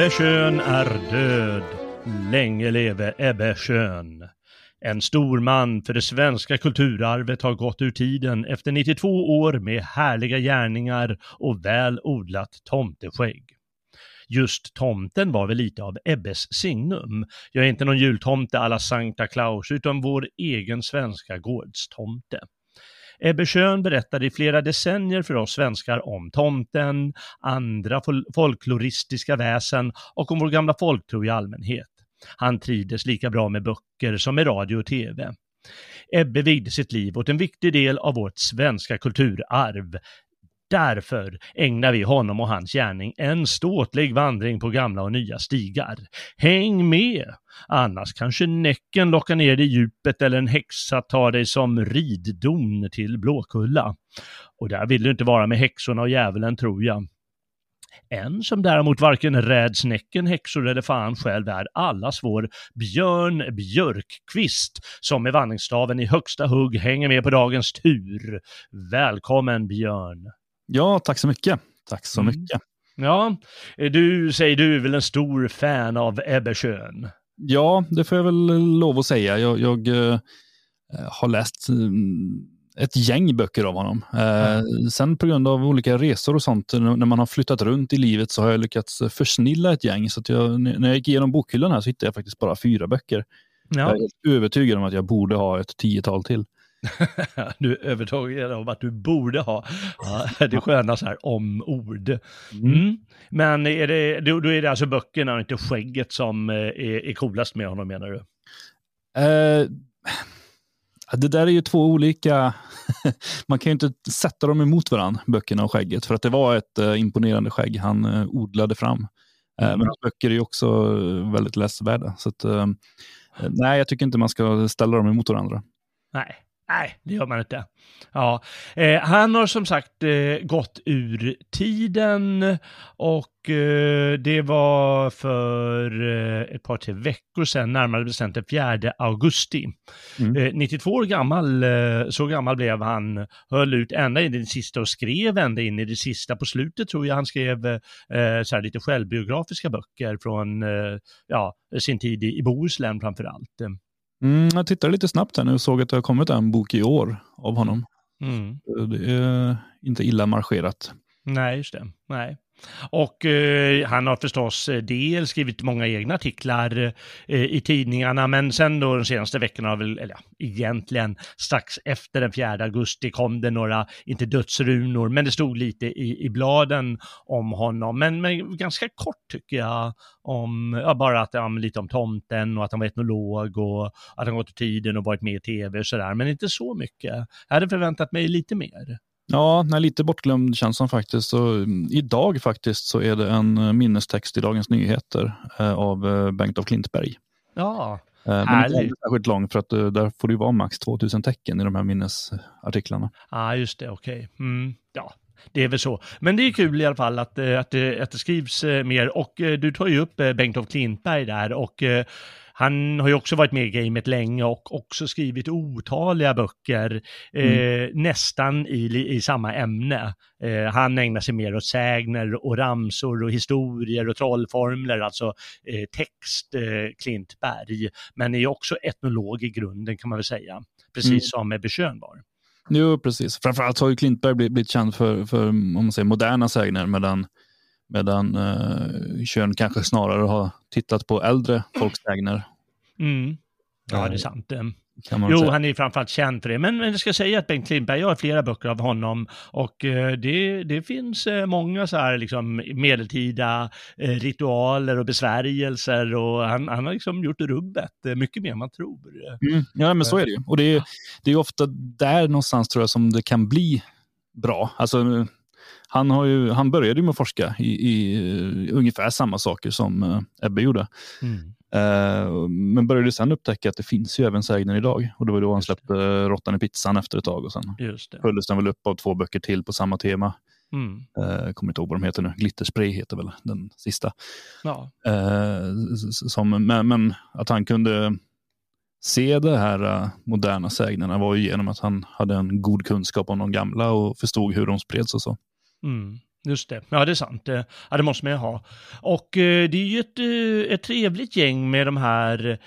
Ebbesjön är död. Länge leve Ebbe Schön. En stor man för det svenska kulturarvet har gått ur tiden efter 92 år med härliga gärningar och väl odlat tomteskägg. Just tomten var väl lite av Ebbes signum. Jag är inte någon jultomte alla Sankta Claus, utan vår egen svenska gårdstomte. Ebbe Schön berättade i flera decennier för oss svenskar om tomten, andra fol- folkloristiska väsen och om vår gamla folktro i allmänhet. Han trivdes lika bra med böcker som med radio och tv. Ebbe vigde sitt liv åt en viktig del av vårt svenska kulturarv. Därför ägnar vi honom och hans gärning en ståtlig vandring på gamla och nya stigar. Häng med! Annars kanske Näcken lockar ner dig i djupet eller en häxa tar dig som riddon till Blåkulla. Och där vill du inte vara med häxorna och djävulen tror jag. En som däremot varken räds Näcken, häxor eller fan själv är allas vår Björn Björkqvist som med vandringsstaven i högsta hugg hänger med på dagens tur. Välkommen Björn! Ja, tack så mycket. Tack så Mm. mycket. Ja, du säger du är väl en stor fan av Ebbe Schön? Ja, det får jag väl lov att säga. Jag, jag eh, har läst mm, ett gäng böcker av honom. Eh, Sen på grund av olika resor och sånt, när man har flyttat runt i livet så har jag lyckats försnilla ett gäng. Så jag, när jag gick igenom bokhyllan här så hittade jag faktiskt bara fyra böcker. Jag Ja, är helt övertygad om att jag borde ha ett tiotal till. du är övertygad om att du borde ha ja, det sköna så här omord. Mm. Men är det, då, då är det alltså böckerna och inte skägget som eh, är, är coolast med honom menar du? Eh, det där är ju två olika... Man kan ju inte sätta dem emot varandra, böckerna och skägget. För att det var ett eh, imponerande skägg han odlade fram. Mm. Men böcker är ju också väldigt läsvärda. Så att, nej, jag tycker inte man ska ställa dem emot varandra. Nej, nej, det gör man inte. Ja, eh, han har som sagt eh, gått ur tiden och eh, det var för eh, ett par, tre veckor sedan, närmare bestämt den 4 augusti. Mm. Eh, 92 år gammal, eh, så gammal blev han, höll ut ända in i det sista och skrev ända in i det sista. På slutet tror jag han skrev eh, så här lite självbiografiska böcker från eh, ja, sin tid i, i Bohuslän framför allt. Mm, jag tittade lite snabbt här nu och såg att det har kommit en bok i år av honom. Mm. Det är inte illa marscherat. Nej, just det. Nej. Och eh, han har förstås eh, dels skrivit många egna artiklar eh, i tidningarna, men sen då de senaste veckorna, har väl, eller ja, egentligen strax efter den 4 augusti kom det några, inte dödsrunor, men det stod lite i, i bladen om honom, men, men ganska kort tycker jag, om, ja, bara att, ja, lite om tomten och att han var etnolog och att han gått i tiden och varit med i tv och sådär, men inte så mycket. Jag hade förväntat mig lite mer. Ja, nej, lite bortglömd känns han faktiskt. Så, mm, idag faktiskt så är det en eh, minnestext i Dagens Nyheter eh, av eh, Bengt av Klintberg. Ja, Eh, är Härligt. inte särskilt lång för att eh, där får det ju vara max 2000 tecken i de här minnesartiklarna. Ja, ah, just det, okej. Mm, ja, det är väl så. Men det är kul i alla fall att, eh, att, det, att det skrivs mer. Och du tar ju upp Bengt av Klintberg där och han har ju också varit med i gamet länge och också skrivit otaliga böcker, eh, nästan i, i samma ämne. Eh, han ägnar sig mer åt sägner och ramsor och historier och trollformler, alltså eh, text eh, Klintberg, men är ju också etnolog i grunden kan man väl säga, precis Mm. som Ebbe Schön var. Jo, precis. Framförallt har ju Klintberg blivit, blivit känd för, för om man säger, moderna sägner medan, medan uh, Kön kanske snarare har tittat på äldre folks sägner. Mm. Ja, det är sant. Kan man Jo, säga. han är framförallt känd för det. Men, men jag ska säga att Bengt Klintberg, jag har flera böcker av honom och eh, det, det finns eh, många så här liksom medeltida eh, ritualer och besvärjelser och han, han har liksom gjort rubbet eh, mycket mer än man tror. Mm. Ja, men så är det ju. Och det är, det är ofta där någonstans tror jag som det kan bli bra. Alltså, han, har ju, han började ju med att forska i, i uh, ungefär samma saker som uh, Ebbe gjorde. Mm. Uh, men började sen upptäcka att det finns ju även sägner idag. Och det var då han släppte uh, Råttan i pizzan efter ett tag. Och sen följdes den väl upp av två böcker till på samma tema. Mm. Uh, kommer inte ihåg vad de heter nu. Glitterspray heter väl den sista. Ja. Eh, som, men, men att han kunde se det här eh, moderna sägnerna var ju genom att han hade en god kunskap om de gamla och förstod hur de spreds och så. Mm, just det, ja det är sant. Eh, Ja, det måste man ju ha. Och eh, det är ju ett, eh, ett trevligt gäng med de här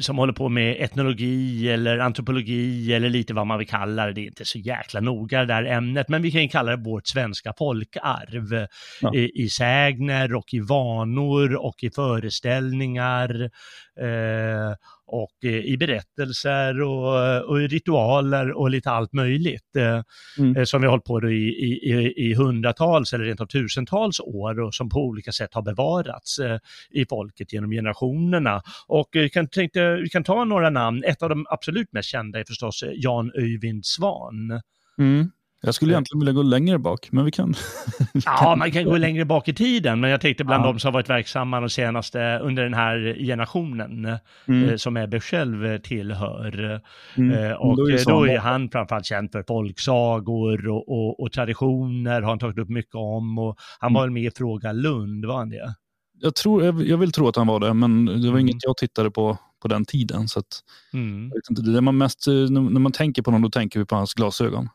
som håller på med etnologi eller antropologi eller lite vad man vill kalla det. Det är inte så jäkla noga det där ämnet, men vi kan ju kalla det vårt svenska folkarv. Ja. I, I sägner och i vanor och i föreställningar. Eh, och i berättelser och, och i ritualer och lite allt möjligt. Eh, Mm. eh, som vi har hållit på i, i, i- hundratals eller rent av tusentals år och som på olika sätt har bevarats eh, i folket genom generationerna. Och eh, kan, tänkte, vi kan ta några namn. Ett av de absolut mest kända är förstås Jan Öyvind Svan. Jag skulle egentligen vilja gå längre bak, men vi kan. Ja, man kan gå längre bak i tiden, men jag tänkte bland Ja. de som varit verksamma de senaste, under den här generationen, Mm. eh, som Ebbe själv eh, tillhör. Mm. Eh, och Då är eh, då är han framförallt känd för folksagor och, och, och traditioner, har han tagit upp mycket om. Och han var väl med i Fråga Lund, var han det? Jag, tror, jag, jag vill tro att han var det, men det var Mm. inget jag tittade på på den tiden. Så att, Mm. inte, det man mest, eh, när när man tänker på honom, då tänker vi på hans glasögon.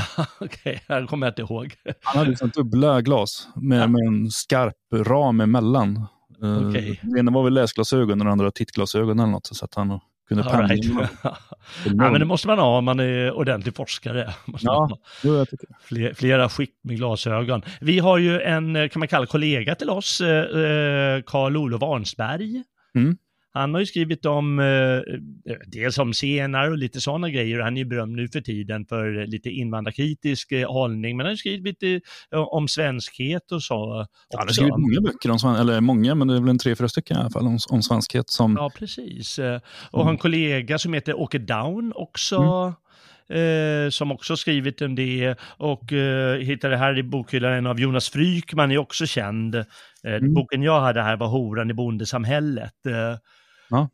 Okej, det kommer jag inte ihåg. Han hade liksom dubbla glas med, med en skarp ram emellan. Eh, Okej. Det ena var väl läsglasögon och det andra tittglasögon eller något. Så att han kunde pendla right. ja, men det måste man ha om man är ordentlig forskare. Ja. Jo, jag tycker det. Fler, flera skikt med glasögon. Vi har ju en, eh, kan man kalla kollega till oss, eh, Karl-Olof Arnsberg. Mm. Han har ju skrivit om, eh, dels om senare och lite sådana grejer. Han är ju berömd nu för tiden för lite invandrarkritisk eh, hållning, men han har skrivit lite eh, om svenskhet och så. Han har också. skrivit många böcker om svenskhet, eller många, men det är väl en tre, fyra stycken i alla fall om, om svenskhet. Som, Ja, precis. Eh, Och har en kollega som heter Åke Down också. Eh, som också skrivit en det och eh, hittade här i bokhyllan av Jonas Frykman är också känd. Eh, Mm. Boken jag hade här var Horan i bondesamhället. Eh, Ja.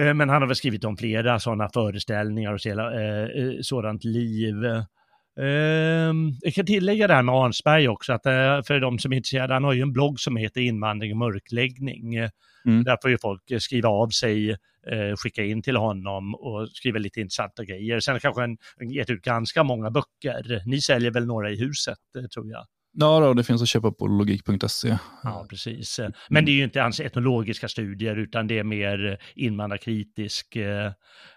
eh, men han har väl skrivit om flera sådana föreställningar och eh, eh, sådant liv. Eh, jag kan tillägga det här med Arnsberg också, att för de som är intresserade, han har ju en blogg som heter Invandring och mörkläggning. Mm. Där får ju folk skriva av sig, skicka in till honom och skriva lite intressanta grejer. Sen kanske han gett ut ganska många böcker. Ni säljer väl några i huset, tror jag. Ja, då, det finns att köpa på logik.se. Ja, precis. Men det är ju inte hans etnologiska studier, utan det är mer eh, invandrarkritisk eh,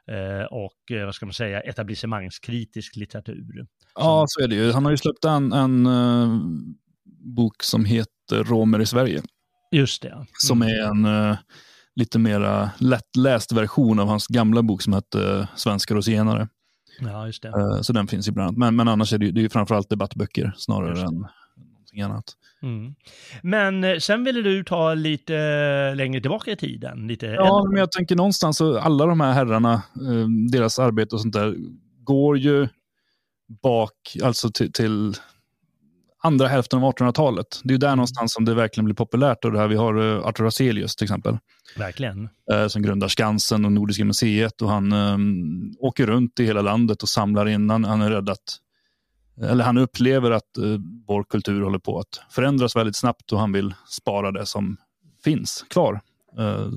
eh, och, vad ska man säga, etablissemangskritisk litteratur. Ja, så är det ju. Han har ju släppt en, en bok som heter Romer i Sverige. Just det. Som är en lite mera lättläst version av hans gamla bok som hette Svenskar och zigenare. Ja, just det. Så den finns ju bland annat. Men, men annars är det, ju- det är ju framförallt debattböcker snarare än någonting annat. Mm. Men eh, sen ville du ta lite eh, längre tillbaka i tiden. Lite Ja, äldre. men jag tänker någonstans så alla de här herrarna, eh, deras arbete och sånt där, går ju bak, alltså till, till andra hälften av 1800-talet. Det är ju där någonstans som det verkligen blir populärt. Och det här, vi har Arthur Hazelius till exempel, Verkligen. som grundar Skansen och Nordiska museet. Och han eh, åker runt i hela landet och samlar in. Han, han är rädd att, eller han upplever att eh, vår kultur håller på att förändras väldigt snabbt och han vill spara det som finns kvar. Eh,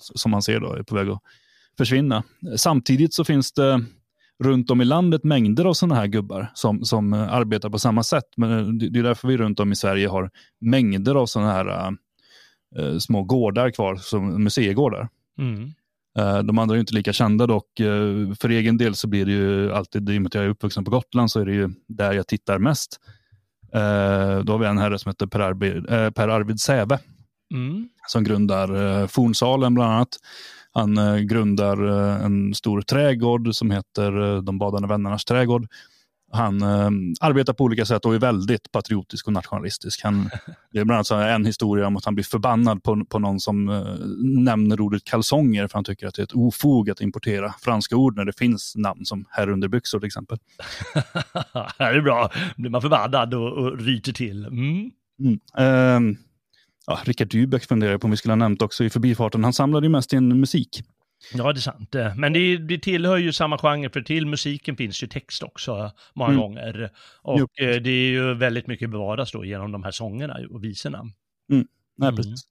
som han ser då är på väg att försvinna. Samtidigt så finns det runt om i landet mängder av sådana här gubbar som, som eh, arbetar på samma sätt. Men eh, det det är därför vi runt om i Sverige har mängder av sådana här eh, små gårdar kvar, som museigårdar. Mm. Eh, de andra är inte lika kända dock. Eh, för egen del så blir det ju alltid, i och med att jag är uppvuxen på Gotland, så är det ju där jag tittar mest. Eh, då har vi en herre som heter Per Arvid, per Arvid Säve mm. som grundar Fornsalen bland annat. Han grundar en stor trädgård som heter De badande vännernas trädgård han eh, arbetar på olika sätt och är väldigt patriotisk och nationalistisk. Han, det är bland annat en historia om att han blir förbannad på, på någon som eh, nämner ordet kalsonger för han tycker att det är ett ofog att importera franska ord när det finns namn som herrunderbyxor till exempel. det är bra, blir man förbannad och, och ryter till. Mm. Mm. Eh, ja, Richard Dybeck funderar på om vi skulle ha nämnt också i förbifarten. Han samlade ju mest in musik. Ja, det är sant. Men det, det tillhör ju samma genre, för till musiken finns ju text också många mm. gånger. Och jo. Eh, det är ju väldigt mycket bevaras då genom de här sångerna och visorna. Mm. Nej, mm. precis.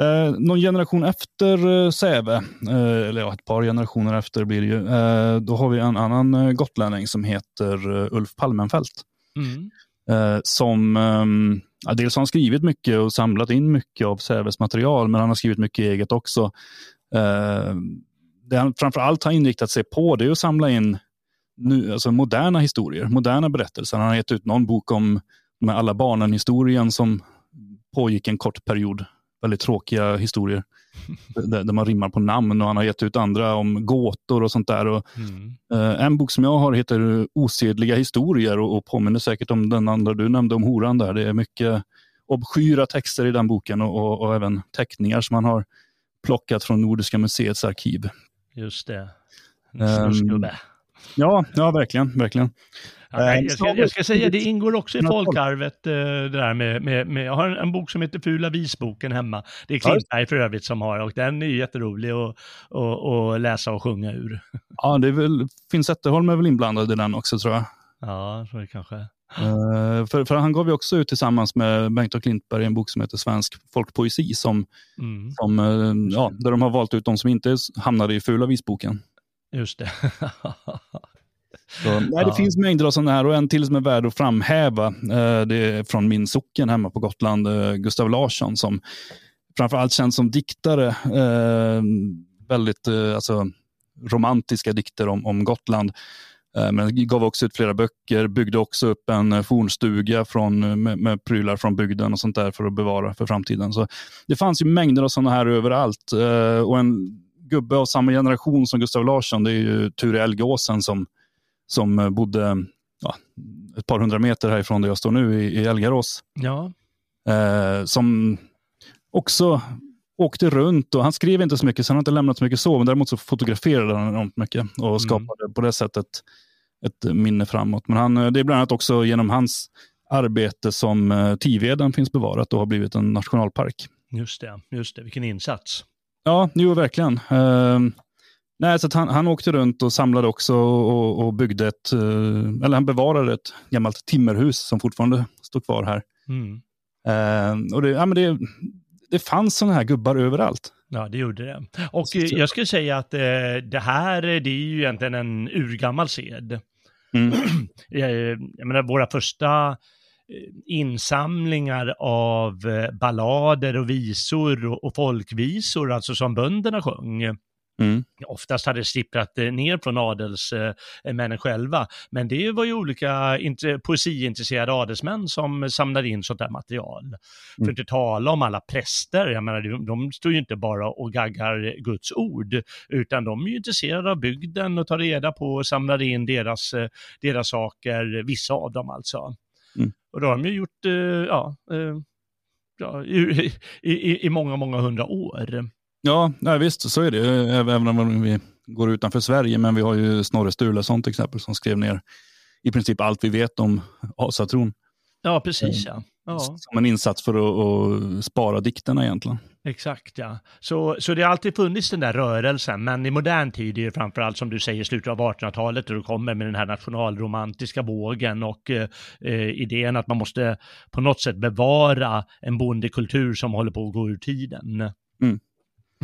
Eh, någon generation efter eh, Säve, eh, eller ja, ett par generationer efter blir det ju, eh, då har vi en annan eh, gotlänning som heter uh, Ulf Palmenfelt. Mm. som, ehm, ja, dels har han skrivit mycket och samlat in mycket av Säves material, men han har skrivit mycket eget också det han framför allt har inriktat sig på det är att samla in nu, alltså moderna historier, moderna berättelser. Han har gett ut någon bok om med alla barnen-historien som pågick en kort period. Väldigt tråkiga historier där, där, man rimmar på namn och han har gett ut andra om gåtor och sånt där. Och, mm. eh, en bok som jag har heter Osedliga historier och, och påminner säkert om den andra du nämnde om horan där. Det är mycket obskyra texter i den boken och, och, och även teckningar som han har plockat från Nordiska museets arkiv. Just det. Um, ja, ja, verkligen. verkligen. Ja, jag, ska, jag, ska, säga, det ingår också i folkarvet, eh, det där med, med, med, jag har en bok som heter Fula visboken hemma. Det är Klintberg för övrigt som har och den är jätterolig att, att, att läsa och sjunga ur. Ja, det är väl, Finn Zetterholm är väl inblandad i den också tror jag. Ja, så det kanske. Uh, för, för, han gav ju också ut tillsammans med Bengt och Klintberg en bok som heter Svensk folkpoesi, som, mm. som, uh, ja, där de har valt ut de som inte hamnade i Fula visboken. Just det. Så, nej, det finns mängder av sådana här och en till som är värd att framhäva. Uh, det är från min socken hemma på Gotland, Gustav Larsson, som framförallt känns som diktare. väldigt alltså, romantiska dikter om, om Gotland. Eh, men gav också ut flera böcker, byggde också upp en eh, fornstuga från, eh, med, med prylar från bygden och sånt där för att bevara för framtiden. Så det fanns ju mängder av sådana här överallt. Och en gubbe av samma generation som Gustav Larsson, det är ju Ture Elgåsen som, som bodde ja, ett par hundra meter härifrån där jag står nu i, i Elgarås. Ja. Eh, som också åkte runt och han skrev inte så mycket, så han har inte lämnat så mycket så, men däremot så fotograferade han enormt mycket och mm. skapade mm. på det sättet ett minne framåt. Men han, det är bland annat också genom hans arbete som eh, Tiveden finns bevarat och har blivit en nationalpark. Just det, just det. vilken insats. Ja, jo verkligen. Uh, nej, så han, han åkte runt och samlade också och, och byggde ett, uh, eller han bevarade ett gammalt timmerhus som fortfarande står kvar här. Mm. Uh, och det, ja, men det, det fanns sådana här gubbar överallt. Ja, det gjorde det. Och jag skulle säga att eh, det här, det är ju egentligen en urgammal sed. Mm. jag menar, våra första eh, insamlingar av eh, ballader och visor och folkvisor, alltså som bönderna sjöng, Mm. Oftast hade det sipprat eh, ner från adelsmännen själva, men det var ju olika poesiintresserade adelsmän som samlade in sånt där material. Mm. För att inte tala om alla präster, jag menar de, de står ju inte bara och gaggar Guds ord, utan de är ju intresserade av bygden och tar reda på och samlar in deras, eh, deras saker, vissa av dem alltså. Mm. Och då har de ju gjort, eh, ja, ja i, i, i många, många hundra år. Ja, nej, visst så är det. Även om vi går utanför Sverige. Men vi har ju Snorre Sturlason till exempel som skrev ner i princip allt vi vet om asatron. Ja, precis ja. ja. Som en insats för att, att, spara dikterna egentligen. Exakt ja. Så, så det har alltid funnits den där rörelsen, men i modern tid är det framförallt som du säger slutet av 1800-talet då du kommer med den här nationalromantiska vågen och eh, idén att man måste på något sätt bevara en bondekultur som håller på att gå ur tiden.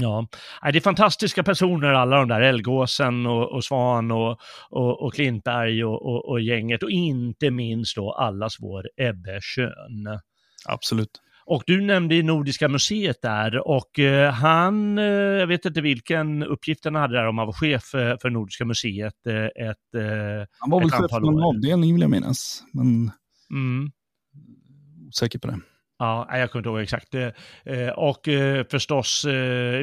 Ja, det är fantastiska personer alla de där, Elgåsen och, och Svan och, och, och Klintberg och, och, gänget och inte minst då allas vår Ebbe Schön. Absolut. och du nämnde Nordiska museet där och eh, han, eh, jag vet inte vilken uppgift han hade där om han var chef för Nordiska museet eh, ett Han var väl chef för år. avdelning vill jag minnas. Men mm. osäker på det. Ja, jag kommer inte ihåg exakt. Eh, eh, Och eh, förstås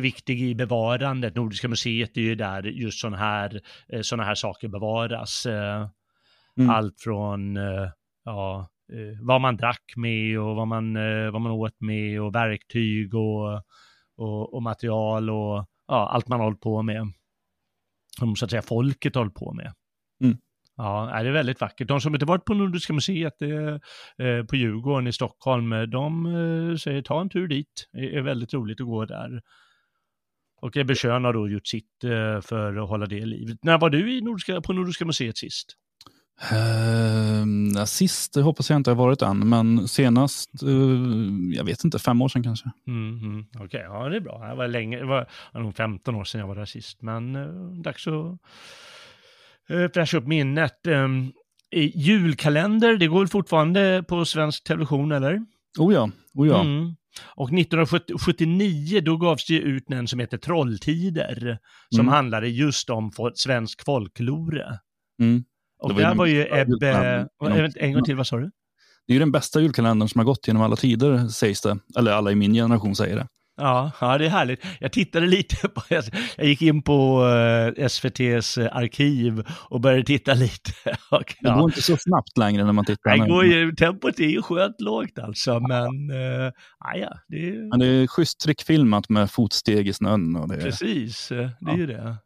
viktig i bevarandet. Nordiska museet är ju där just sådana här, såna här saker bevaras. Mm. Allt från ja, vad man drack med och vad man, vad man åt med och verktyg och, och, och material och ja, allt man hållit på med. Som så att säga folket hållit på med. Ja, det är väldigt vackert. De som inte varit på Nordiska museet eh, eh, på Djurgården i Stockholm, eh, de eh, säger ta en tur dit. Det är väldigt roligt att gå där. Och Ebbe Schön har då gjort sitt eh, för att hålla det i livet. När var du i Nordiska, på Nordiska museet sist? Uh, sist hoppas jag inte har varit än, men senast, eh, jag vet inte, fem år sedan kanske. Mm, mm. Okej, ja det är bra. Det var länge, det var nog 15 år sedan jag var där sist, men eh, dags att fräscha upp minnet. Eh, i julkalender, det går väl fortfarande på svensk television eller? Oh ja, oh ja. Mm. Och 1979 då gavs det ut en som heter Trolltider, som Mm. handlade just om svensk folklore. Mm. Och Det var ju där var ju Ebbe, en gång till, vad sa du? Det är ju den bästa julkalendern som har gått genom alla tider, sägs det. Eller alla i min generation säger det. Ja, ja, det är härligt. Jag tittade lite på, jag gick in på eh, SVTs arkiv och började titta lite. Och, Det går ja, inte så snabbt längre när man tittar. nu. går ju, tempot är ju skönt lågt alltså, men eh, ja, ja, det är Men det är schysst trickfilmat med fotsteg i snön. Och det precis, eh, det är ju det.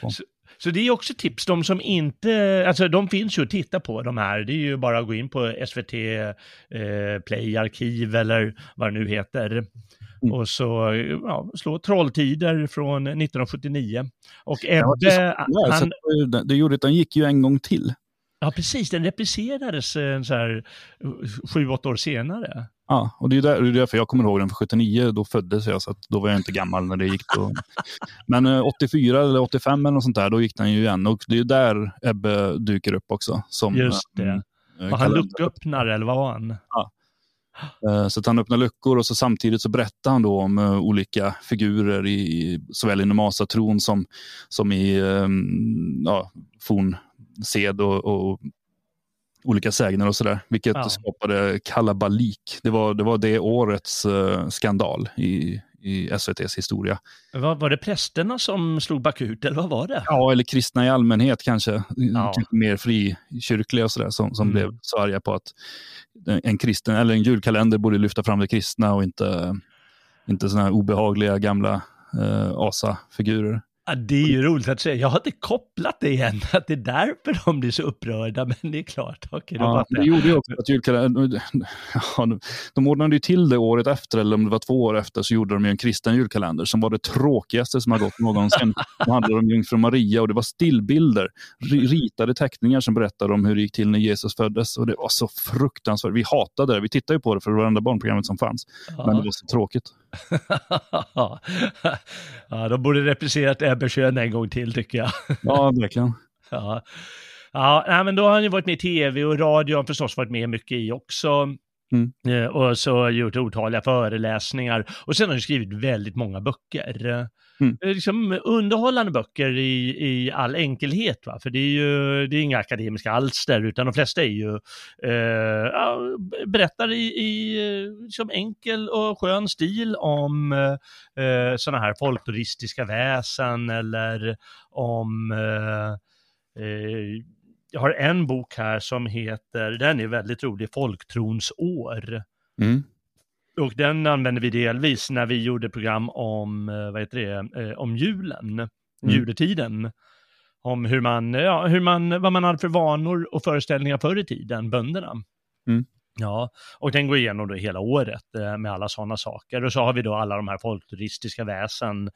på. Så det är också tips, de som inte, alltså de finns ju att titta på de här, det är ju bara att gå in på SVT eh, Play Arkiv eller vad det nu heter. Mm. Och så ja, slå Trolltider från 1979. Och Ja, Ebbe, Ja, han, det- det gjorde att den gick ju en gång till. ja precis, den repriserades eh, så här sju, åtta år senare. Ja, och det är, där, det är därför jag kommer ihåg den för 79, då föddes jag, så att då var jag inte gammal när det gick. Då. Men eh, 84 eller 85 eller något sånt där, då gick den ju igen. Och det är där Ebbe dyker upp också. Som, Just det. eh, Och han lucköppnare, eller vad var han? Eh, Så att han öppnar luckor och så samtidigt så berättar han då om eh, olika figurer i, i såväl inom asatron som, som i eh, ja, fornsed och, och olika sägner och sådär. Vilket Ja. skapade kalabalik. Det var det, var det årets eh, skandal i, i SVTs historia. Var, var det prästerna som slog bakut, eller vad var det? Ja, eller kristna i allmänhet kanske. Ja. kanske mer frikyrkliga och sådär som, som Mm. blev så arga på att en kristen eller en julkalender borde lyfta fram det kristna och inte, inte sådana här obehagliga gamla eh, asafigurer. Ja, det är ju roligt att säga. Jag har inte kopplat det igen, att det är därför de blir så upprörda, men det är klart. Okej, då Ja, det gjorde ju också att julkalendern, ja, de- de ordnade ju till det året efter, eller om det var två år efter, så gjorde de ju en kristen julkalender som var det tråkigaste som har gått någonsin. Det handlade om jungfru Maria och det var stillbilder, ri- ritade teckningar som berättade om hur det gick till när Jesus föddes. Och det var så fruktansvärt. Vi hatade det. Vi tittade ju på det för det var det enda barnprogrammet som fanns. Men det var så tråkigt. ja, de borde replicerat Ebbe Schön en gång till, tycker jag. Ja, verkligen. Ja, ja men då har han ju varit med i tv och radio har förstås varit med mycket i också. Mm. Eh, Och så har gjort otaliga föreläsningar. Och sen har han skrivit väldigt många böcker. Mm. Eh, Liksom underhållande böcker i, i all enkelhet. Va? För det är ju det är inga akademiska alster, utan de flesta är ju eh, berättar i, i liksom enkel och skön stil om eh, sådana här folkloristiska väsen eller om eh, eh, jag har en bok här som heter, den är väldigt rolig, Folktrons år. Mm. Och den använde vi delvis när vi gjorde program om, eh, vad heter det, eh, om julen, juletiden. Om hur man, ja, hur man, vad man hade för vanor och föreställningar förr i tiden, bönderna. Mm. Ja, och den går igenom då hela året eh, med alla sådana saker. Och så har vi då alla de här folkturistiska väsen.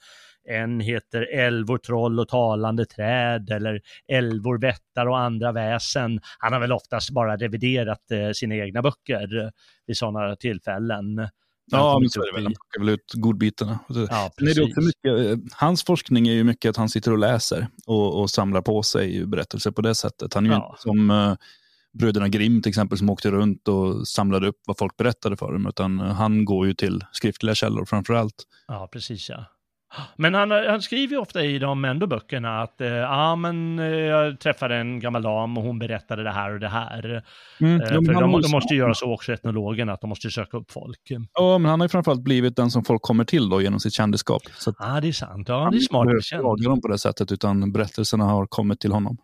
En heter älvor, troll och talande träd eller älvor, vättar och andra väsen. Han har väl oftast bara reviderat eh, sina egna böcker vid sådana tillfällen. Ja, men så är det väl. Han plockar väl ut godbitarna. Ja, det är precis. också mycket, eh, hans forskning är ju mycket att han sitter och läser och, och samlar på sig berättelser på det sättet. Han är ju Ja. inte som, bröderna Grimm till exempel som åkte runt och samlade upp vad folk berättade för dem, utan han går ju till skriftliga källor framför allt. Ja, precis ja. Men han, han skriver ju ofta i de ändå böckerna att eh, ja, men eh, jag träffade en gammal dam och hon berättade det här och det här. Mm, Eh, han de, ju de måste ju göra så också, etnologerna, att de måste söka upp folk. Ja, men han har ju framförallt blivit den som folk kommer till då genom sitt kändisskap. Ja, det är sant. Ja, han det är smart. behöver jaga dem på det sättet, utan berättelserna har kommit till honom.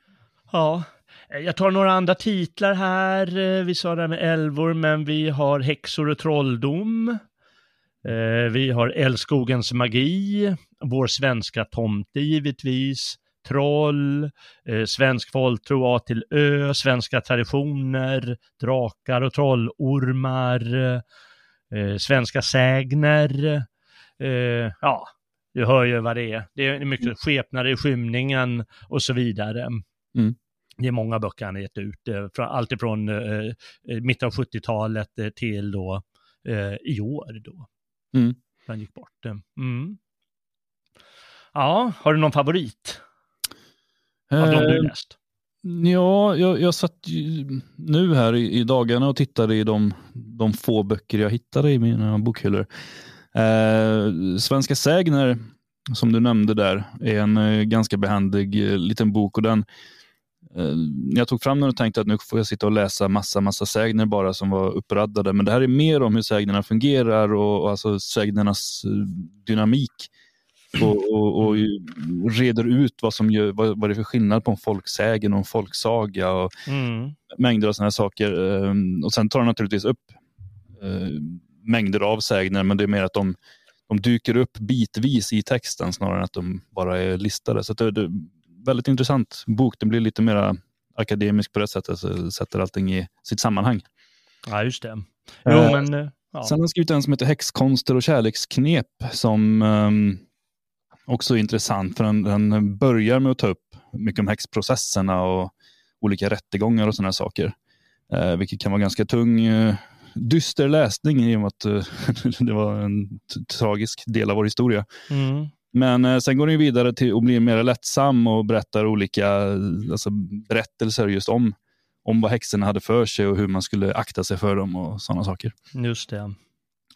Ja, eh, Eh, jag tar några andra titlar här. Eh, vi sa det här med älvor, men vi har häxor och trolldom. Eh, vi har Älskogens magi, vår svenska tomte givetvis, troll, svensk folktro A till Ö, svenska traditioner, drakar och trollormar, svenska sägner. Ja, du hör ju vad det är. Det är mycket skepnader i skymningen och så vidare. Mm. Det är många böcker han har gett ut, eh, från, allt ifrån eh, eh, mitten av 70-talet eh, till då eh, i år då. Mm. Han gick bort. eh. Mm. Ja, har du någon favorit av de du Eh, läst? Ja, jag, jag satt nu här i, i dagarna och tittade i de, de få böcker jag hittade i mina bokhyllor. Eh, Svenska sägner, som du nämnde där, är en eh, ganska behändig eh, liten bok. och den eh, Jag tog fram den och tänkte att nu får jag sitta och läsa massa, massa sägner bara som var uppraddade. Men det här är mer om hur sägnerna fungerar och, och alltså sägnernas eh, dynamik och, och, och reder ut vad, som gör, vad, vad det är för skillnad på en folksägen och en folksaga och Mm. mängder av sådana här saker. Ehm, Och sen tar de naturligtvis upp eh, mängder av sägner, men det är mer att de, de dyker upp bitvis i texten snarare än att de bara är listade. Så att det, det väldigt intressant bok. Den blir lite mer akademisk på det sättet, så sätter allting i sitt sammanhang. Ja, just det. Jo, Eh, men... eh, Ja. Sen har han skrivit en som heter Häxkonster och kärleksknep som ehm, också är intressant för den, den börjar med att ta upp mycket om häxprocesserna och olika rättegångar och sådana saker. Eh, vilket kan vara ganska tung, eh, dyster läsning i och med att eh, det var en tragisk del av vår historia. Mm. Men eh, sen går den vidare till att bli mer lättsam och berättar olika alltså, berättelser just om, om vad häxorna hade för sig och hur man skulle akta sig för dem och sådana saker. Just det.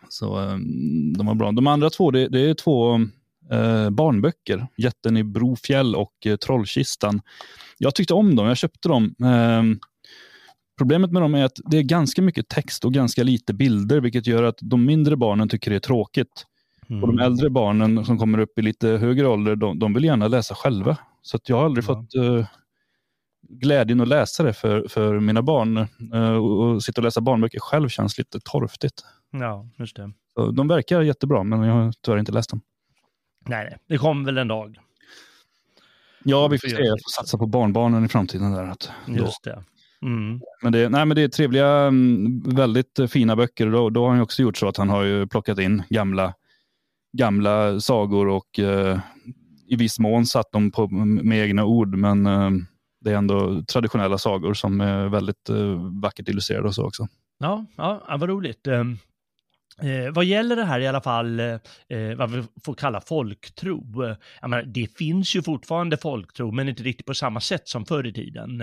Så eh, de var bra. De andra två, det, det är två eh, barnböcker. Jätten i Brofjäll och eh, Trollkistan. Jag tyckte om dem, jag köpte dem. Eh, problemet med dem är att det är ganska mycket text och ganska lite bilder, vilket gör att de mindre barnen tycker det är tråkigt. Mm. Och de äldre barnen som kommer upp i lite högre ålder, de, de vill gärna läsa själva. Så att jag har aldrig Ja. fått eh, glädjen att läsa det för, för mina barn. Eh, och, sitta och läsa barnböcker själv känns lite torftigt. Ja, just det. Så de verkar jättebra, men jag har tyvärr inte läst dem. Nej, nej. Det kommer väl en dag. Ja, vi får se. Jag får satsa på barnbarnen i framtiden. Där, att. Just det. Mm. Men, det, nej, men det är trevliga, mm, väldigt fina böcker. Då, då har han också gjort så att han har ju plockat in gamla, gamla sagor och eh, i viss mån satt dem på, med egna ord. Men eh, det är ändå traditionella sagor som är väldigt eh, vackert illustrerade och så också. Ja, ja, vad roligt. Ehm, eh, vad gäller det här i alla fall, eh, eh, vad vi får kalla folktro, eh, jag menar, det finns ju fortfarande folktro, men inte riktigt på samma sätt som förr i tiden.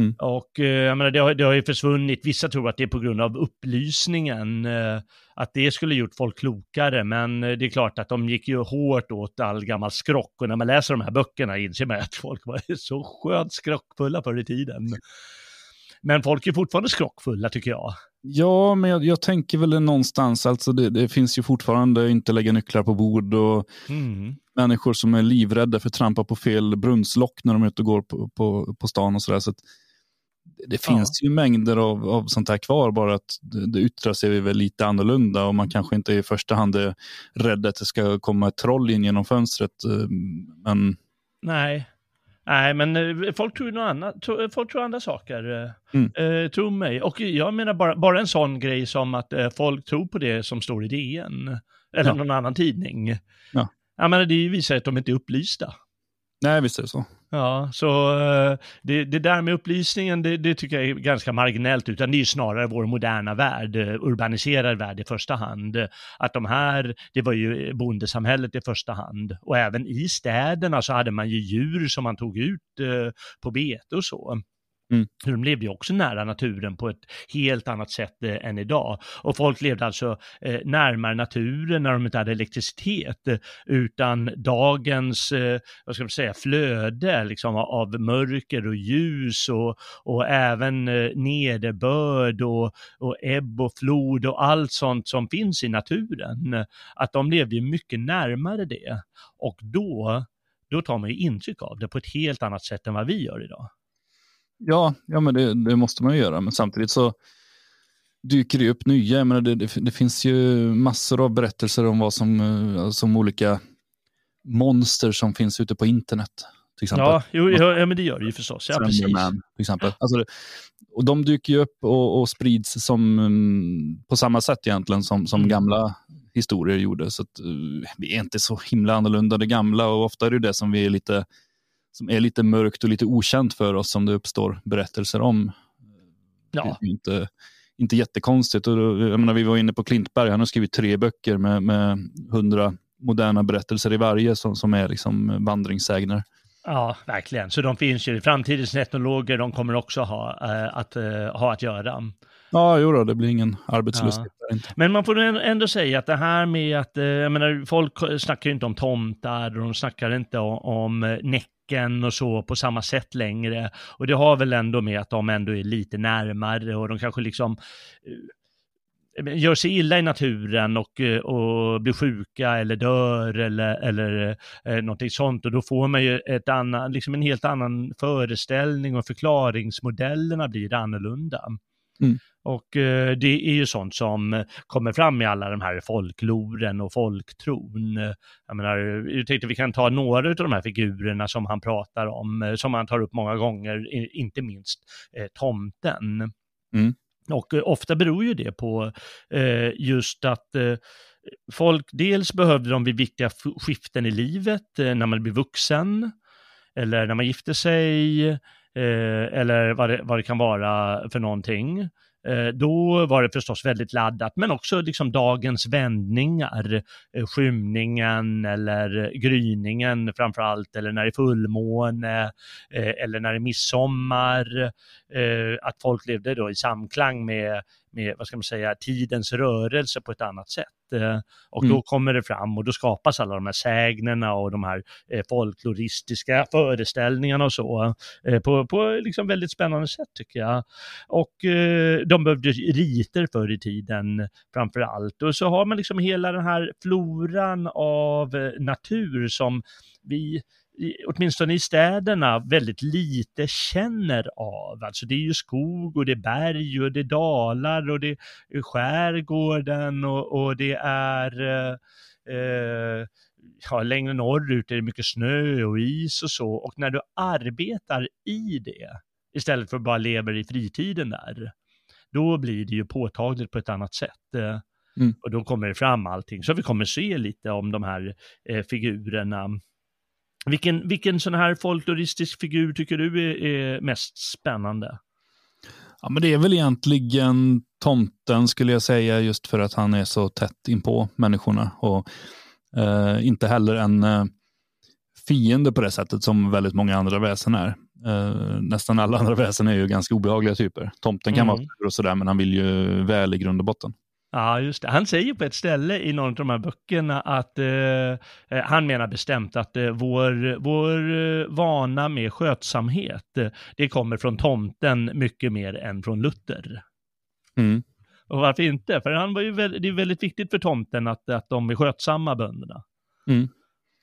Mm. Och eh, jag menar, det, har, det har ju försvunnit, vissa tror att det är på grund av upplysningen, eh, att det skulle gjort folk klokare, men eh, det är klart att de gick ju hårt åt all gammal skrock, och när man läser de här böckerna inser man att folk var så skönt skrockfulla förr i tiden. Men folk är fortfarande skrockfulla tycker jag. Ja, men jag, jag tänker väl någonstans, alltså det, det finns ju fortfarande inte lägga nycklar på bord och Mm. människor som är livrädda för att trampa på fel brunnslock när de är ute och går på, på, på stan och sådär. Så det Ja. finns ju mängder av, av sånt här kvar, bara att det, det yttrar sig väl lite annorlunda och man kanske inte i första hand är rädd att det ska komma ett troll in genom fönstret. eh, Men Nej. Nej, men eh, folk tror något annat. Tro- Folk tror andra saker. eh, Mm. Eh, tro mig. Och jag menar bara, bara en sån grej som att eh, folk tror på det som står i DN. Eller Ja. någon annan tidning. Ja. Jag menar, det visar att de inte är upplysta. nej, visst är det så. Ja, så eh, det, det där med upplysningen, det, det tycker jag är ganska marginellt, utan det är ju snarare vår moderna värld, eh, urbaniserad värld i första hand. Att de här, det var ju bondesamhället i första hand. Och även i städerna så hade man ju djur som man tog ut eh, på bete och så. Mm. De levde ju också nära naturen på ett helt annat sätt eh, än idag. Och folk levde alltså eh, närmare naturen när de inte hade elektricitet, eh, utan dagens, eh, vad ska man säga, flöde liksom, av mörker och ljus och, och även eh, nederbörd och, och ebb och flod och allt sånt som finns i naturen. Att de levde ju mycket närmare det. Och då, då tar man ju intryck av det på ett helt annat sätt än vad vi gör idag. Ja, ja men det, det, måste man ju göra. Men samtidigt så dyker det upp nya. Jag menar, det, det, det, finns ju massor av berättelser om vad som, eh, som olika monster som finns ute på internet. Till exempel. Ja, jo, ja, men det gör det ju förstås. Ja, precis. Till exempel. Alltså, och de dyker ju upp och, och sprids som, mm, på samma sätt egentligen som, som mm. gamla historier gjorde. Så att, uh, vi är inte så himla annorlunda det gamla och ofta är det det som vi är lite som är lite mörkt och lite okänt för oss som det uppstår berättelser om. Ja. Inte, inte jättekonstigt. Och då, jag menar, vi var inne på Klintberg, han har skrivit tre böcker med, med hundra moderna berättelser i varje som, som är liksom vandringssägner. Ja, verkligen. Så de finns ju. Framtidens etnologer, de kommer också ha, äh, att, äh, ha att göra. Ja, jo då, det blir ingen arbetslöshet. Ja. Men man får ändå säga att det här med att, äh, jag menar, folk snackar ju inte om tomtar och de snackar inte om, om backen och så på samma sätt längre. Och det har väl ändå med att de ändå är lite närmare och de kanske liksom eh, gör sig illa i naturen och, eh, och blir sjuka eller dör eller, eller eh, någonting sånt. Och då får man ju ett annan, liksom en helt annan föreställning och förklaringsmodellerna blir annorlunda. Mm. Och eh, det är ju sånt som kommer fram i alla de här folkloren och folktron. Jag menar, jag tänkte vi kan ta några av de här figurerna som han pratar om, eh, som han tar upp många gånger, inte minst eh, tomten. Mm. Och eh, ofta beror ju det på eh, just att eh, folk, dels behövde de vid viktiga skiften i livet, eh, när man blir vuxen, eller när man gifter sig, eh, eller vad det, vad det kan vara för någonting. Eh, då var det förstås väldigt laddat, men också liksom dagens vändningar, eh, skymningen eller gryningen framför allt, eller när det är fullmåne, eh, eller när det är midsommar, eh, att folk levde då i samklang med med, vad ska man säga, tidens rörelse på ett annat sätt. Eh, och mm. då kommer det fram och då skapas alla de här sägnerna och de här eh, folkloristiska föreställningarna och så eh, på, på liksom väldigt spännande sätt tycker jag. Och de behövde riter förr i tiden framför allt. Och så har man liksom hela den här floran av natur som vi åtminstone i städerna, väldigt lite känner av. Alltså det är ju skog och det är berg och det är dalar och det är skärgården och, och det är eh, eh, ja, längre norrut är det mycket snö och is och så. Och när du arbetar i det, istället för att bara leva i fritiden där, då blir det ju påtagligt på ett annat sätt. Mm. Och då kommer det fram allting. Så vi kommer se lite om de här eh, figurerna vilken, vilken sån här folkloristisk figur tycker du är, är, mest spännande? Ja, men det är väl egentligen tomten skulle jag säga, just för att han är så tätt inpå människorna och eh, inte heller en eh, fiende på det sättet som väldigt många andra väsen är. Eh, nästan alla andra väsen är ju ganska obehagliga typer. Tomten kan mm. vara och sådär, men han vill ju väl i grund och botten. Ja, just det. Han säger på ett ställe i någon av de här böckerna att eh, eh, han menar bestämt att eh, vår, vår eh, vana med skötsamhet, eh, det kommer från tomten mycket mer än från Luther. Mm. Och varför inte? För han var ju väldigt, det är väldigt viktigt för tomten att, att de är skötsamma bönderna. Mm.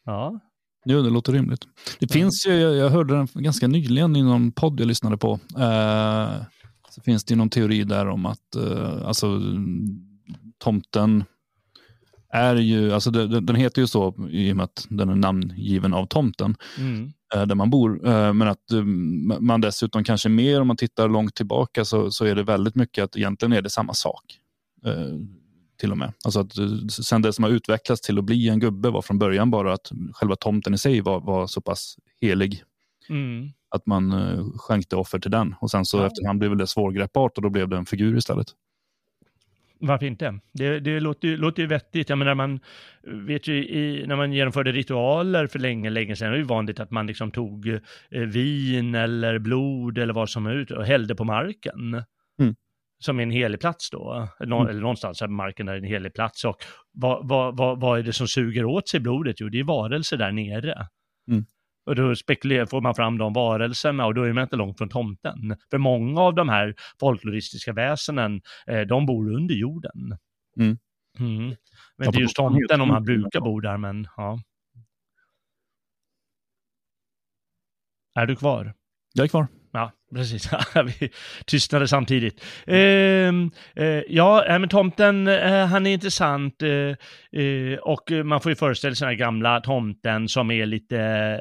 Ja. Jo, det låter rimligt. Det mm. finns ju, jag, jag hörde den ganska nyligen i någon podd jag lyssnade på. Eh, så finns det någon teori där om att alltså, tomten är ju, alltså det, den heter ju så i och med att den är namngiven av tomten mm. Eh, där man bor. Eh, men att eh, man dessutom kanske mer om man tittar långt tillbaka så, så är det väldigt mycket att egentligen är det samma sak. Till och med. Alltså att sen det som har utvecklats till att bli en gubbe var från början bara att själva tomten i sig var, var så pass helig. Mm. Att man skänkte offer till den och sen så ja. efterhand blev det svårgreppbart och då blev det en figur istället. Varför inte? Det, det låter, ju, låter ju vettigt. Jag menar, man vet ju i, när man genomförde ritualer för länge, länge sedan, det var ju vanligt att man liksom tog eh, vin eller blod eller vad som helst och hällde på marken. Mm. Som en helig plats då, Nå, Mm. eller någonstans där marken är en helig plats. Och vad, vad, vad, vad är det som suger åt sig blodet? Jo, det är varelser där nere. Mm. Och då spekulerar, får man fram de varelserna och då är man inte långt från tomten. För många av de här folkloristiska väsenen, eh, de bor under jorden. Mm. Mm. Men Ja, inte just tomten om han det. brukar bo där, men ja. Är du kvar? Jag är kvar. Ja, precis. Vi tystnade samtidigt. Ehm, eh, ja, äh, men tomten, eh, han är intressant eh, eh, och man får ju föreställa sig den här gamla tomten som är lite,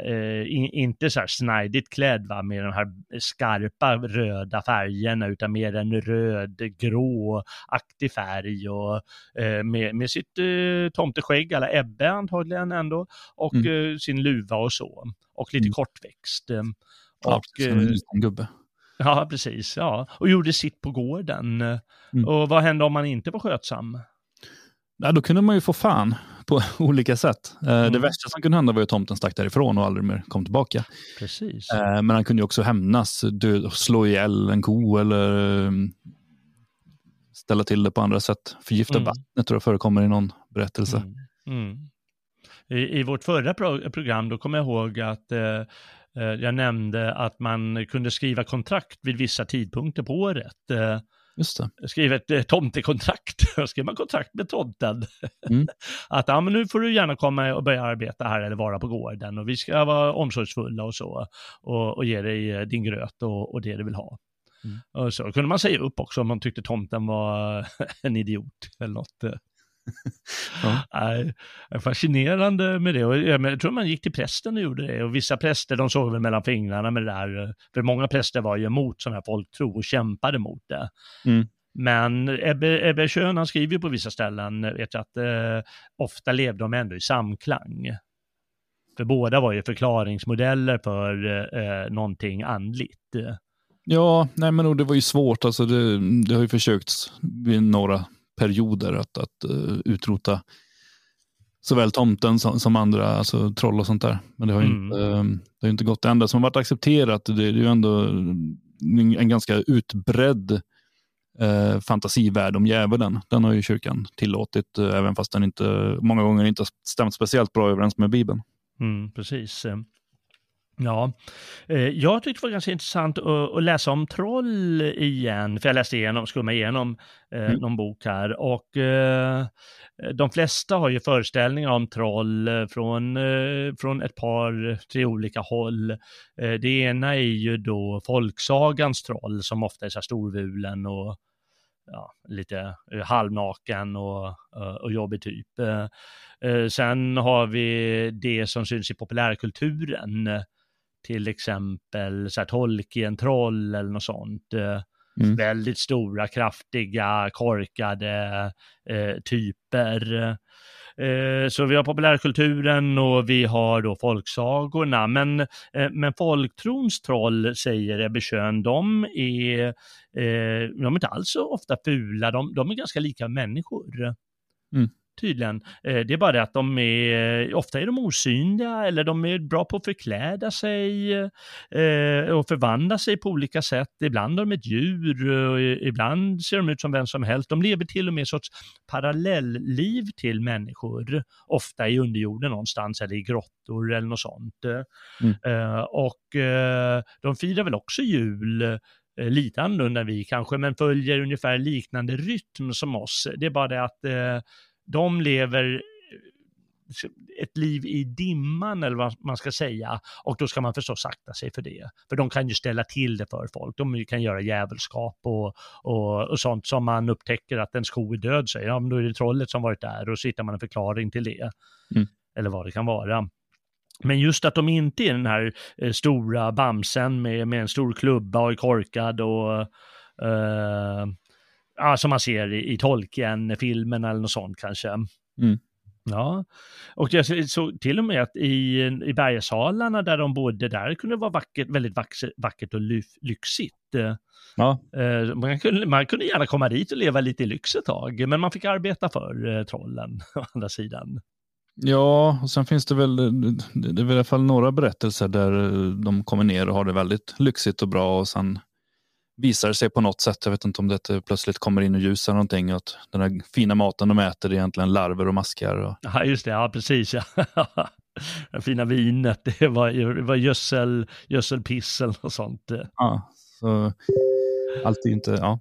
eh, in, inte så här snajdigt klädd va, med de här skarpa röda färgerna utan mer en röd-grå-aktig färg och eh, med, med sitt eh, tomteskägg, alla Ebbe antagligen ändå, och Mm. eh, sin luva och så. Och lite Mm. kortväxt. Ja, och, en eh, liten gubbe. Ja, precis. Ja. Och gjorde sitt på gården. Mm. Och vad hände om man inte var skötsam? Ja, då kunde man ju få fan på olika sätt. Eh, Det Mm. värsta som kunde hända var att tomten stack därifrån och aldrig mer kom tillbaka. Precis. Eh, Men han kunde ju också hämnas, död, slå ihjäl en ko eller eh, ställa till det på andra sätt. Förgifta Mm. vattnet tror jag förekommer i någon berättelse. Mm. Mm. I, I vårt förra pro program, då kommer jag ihåg att eh, jag nämnde att man kunde skriva kontrakt vid vissa tidpunkter på året. Eh, Just det. skriva ett eh, tomtekontrakt. Skrev man kontrakt med tomten. Mm. att ja, men nu får du gärna komma och börja arbeta här eller vara på gården och vi ska vara omsorgsfulla och så och, och ge dig eh, din gröt och, och det du vill ha. Mm. Och så kunde man säga upp också om man tyckte tomten var en idiot eller något. Ja. Fascinerande med det. Och jag, tror man gick till prästen och gjorde det. Och vissa präster de såg väl mellan fingrarna med det där. För många präster var ju emot sån här folktro och kämpade mot det. Mm. Men Ebbe, Ebbe Schön, han skriver ju på vissa ställen, vet jag, att eh, ofta levde de ändå i samklang. För båda var ju förklaringsmodeller för eh, någonting andligt. Ja, nej men och det var ju svårt. Alltså det, det har ju försökts vid några perioder att, att uh, utrota såväl tomten som, som andra, alltså troll och sånt där. Men det har ju Mm. inte, eh, det har inte gått. Det enda som har varit accepterat, det, det är ju ändå en ganska utbredd eh, fantasivärld om djävulen. Den har ju kyrkan tillåtit, eh, även fast den inte många gånger inte har stämt speciellt bra överens med Bibeln. Mm, precis. Ja, eh, jag tyckte det var ganska intressant att, läsa om troll igen, för jag läste igenom, skumma igenom eh, Mm. någon bok här och eh, de flesta har ju föreställningar om troll från, från ett par, tre olika håll. Det ena är ju då folksagans troll som ofta är så här storvulen och ja, lite halvnaken och, och jobbig typ. Sen har vi det som syns i populärkulturen, till exempel så här Tolkien-troll eller något sånt. Eh, Mm. Väldigt stora, kraftiga, korkade eh, typer. Eh, så vi har populärkulturen och vi har då folksagorna. Men, eh, men folktrons troll, säger Ebbe Schön, de är, eh, de är inte alls så ofta fula, de, de är ganska lika människor. Mm. Tydligen. Eh, det är bara det att de är, ofta är de osynliga eller de är bra på att förkläda sig eh, och förvandla sig på olika sätt. Ibland är de ett djur och ibland ser de ut som vem som helst. De lever till och med sorts parallellliv till människor, ofta i underjorden någonstans eller i grottor eller något sånt. Mm. Eh, och eh, de firar väl också jul eh, lite annorlunda än vi kanske, men följer ungefär liknande rytm som oss. Det är bara det att eh, de lever eh, ett liv i dimman eller vad man ska säga och då ska man förstås sakta sig för det. För de kan ju ställa till det för folk. De kan göra djävulskap och, och, och sånt som man upptäcker att en sko är död säger, ja men då är det trollet som varit där och så hittar man en förklaring till det. Mm. Eller vad det kan vara. Men just att de inte är den här eh, stora bamsen med, med en stor klubba och är korkad och eh, ja, som man ser i, i Tolkien-filmen eller något sånt kanske. Mm. Ja, och jag såg till och med att i, i bergssalarna där de bodde, där kunde det vara vackert, väldigt vackert och lyxigt. Ja. Eh, man, kunde, man kunde gärna komma dit och leva lite i lyx ett tag, men man fick arbeta för eh, trollen å andra sidan. Ja, och sen finns det väl, det är väl i alla fall några berättelser där de kommer ner och har det väldigt lyxigt och bra och sen visar sig på något sätt, jag vet inte om det plötsligt kommer in och ljus eller någonting, att den här fina maten de äter är egentligen larver och maskar. Och... Ja, just det, ja precis. Ja. det fina vinet, det var, det var gödsel, gödselpissel och sånt. Ja, så allt är inte, ja.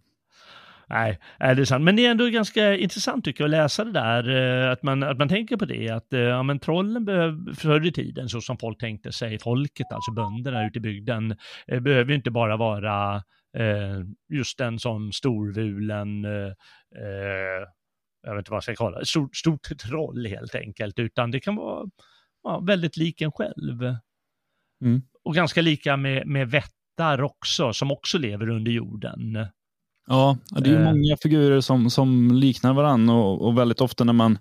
Nej, det är sant. Men det är ändå ganska intressant tycker jag att läsa det där, eh, att man, att man tänker på det, att eh, ja, men trollen behöver, förr i tiden, så som folk tänkte sig, folket, alltså bönderna ute i bygden, eh, behöver ju inte bara vara just en sån storvulen, eh, jag vet inte vad jag ska kalla det, stort, stort troll helt enkelt, utan det kan vara ja, väldigt lik en själv. Mm. Och ganska lika med, med vättar också, som också lever under jorden. Ja, det är ju många figurer som, som liknar varandra och, och väldigt ofta när man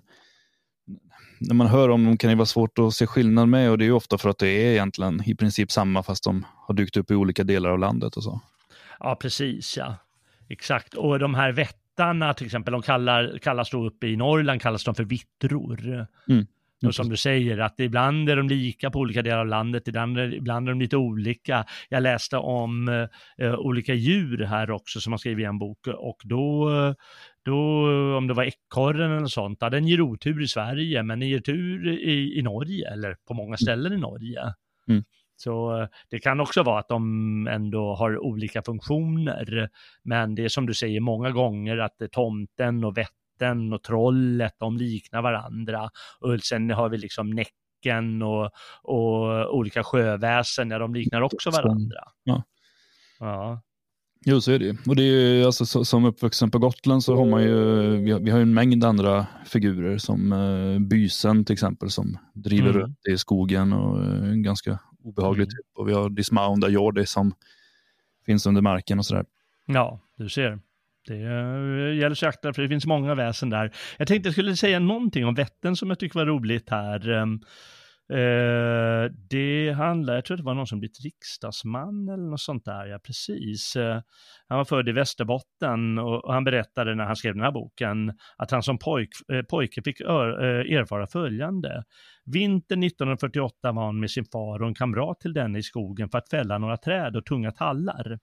när man hör om dem kan det vara svårt att se skillnad med och det är ofta för att det är egentligen i princip samma fast de har dykt upp i olika delar av landet och så. Ja, precis ja. Exakt. Och de här vättarna till exempel, de kallar, kallas då uppe i Norrland kallas de för vittror. Mm. Och som du säger, att ibland är de lika på olika delar av landet, ibland, ibland är de lite olika. Jag läste om eh, olika djur här också som har skrivit i en bok och då, då om det var ekorren eller sånt, ja, den ger otur i Sverige men den ger tur i, i Norge eller på många ställen i Norge. Mm. Så eh, det kan också vara att de ändå har olika funktioner. Men det är som du säger många gånger att tomten och vätten och trollet, de liknar varandra. Och sen har vi liksom Näcken och, och olika sjöväsen, ja, de liknar också varandra. Ja. ja. Jo, så är det ju. Och det är ju, alltså, som uppvuxen på Gotland så har man ju, vi har, vi har en mängd andra figurer som uh, Bysen till exempel som driver mm. runt i skogen och uh, ganska obehaglig mm. typ. Och vi har Dismounda Jordi som finns under marken och sådär. Ja, du ser. Det gäller sig akta för det finns många väsen där. Jag tänkte jag skulle säga någonting om Vättern som jag tycker var roligt här. Eh, det handlar, jag tror det var någon som blivit riksdagsman eller något sånt där, ja precis. Eh, han var född i Västerbotten och, och, han berättade när han skrev den här boken att han som pojk, eh, pojke fick ör, eh, erfara följande. Vintern 1948 var han med sin far och en kamrat till denne i skogen för att fälla några träd och tunga tallar.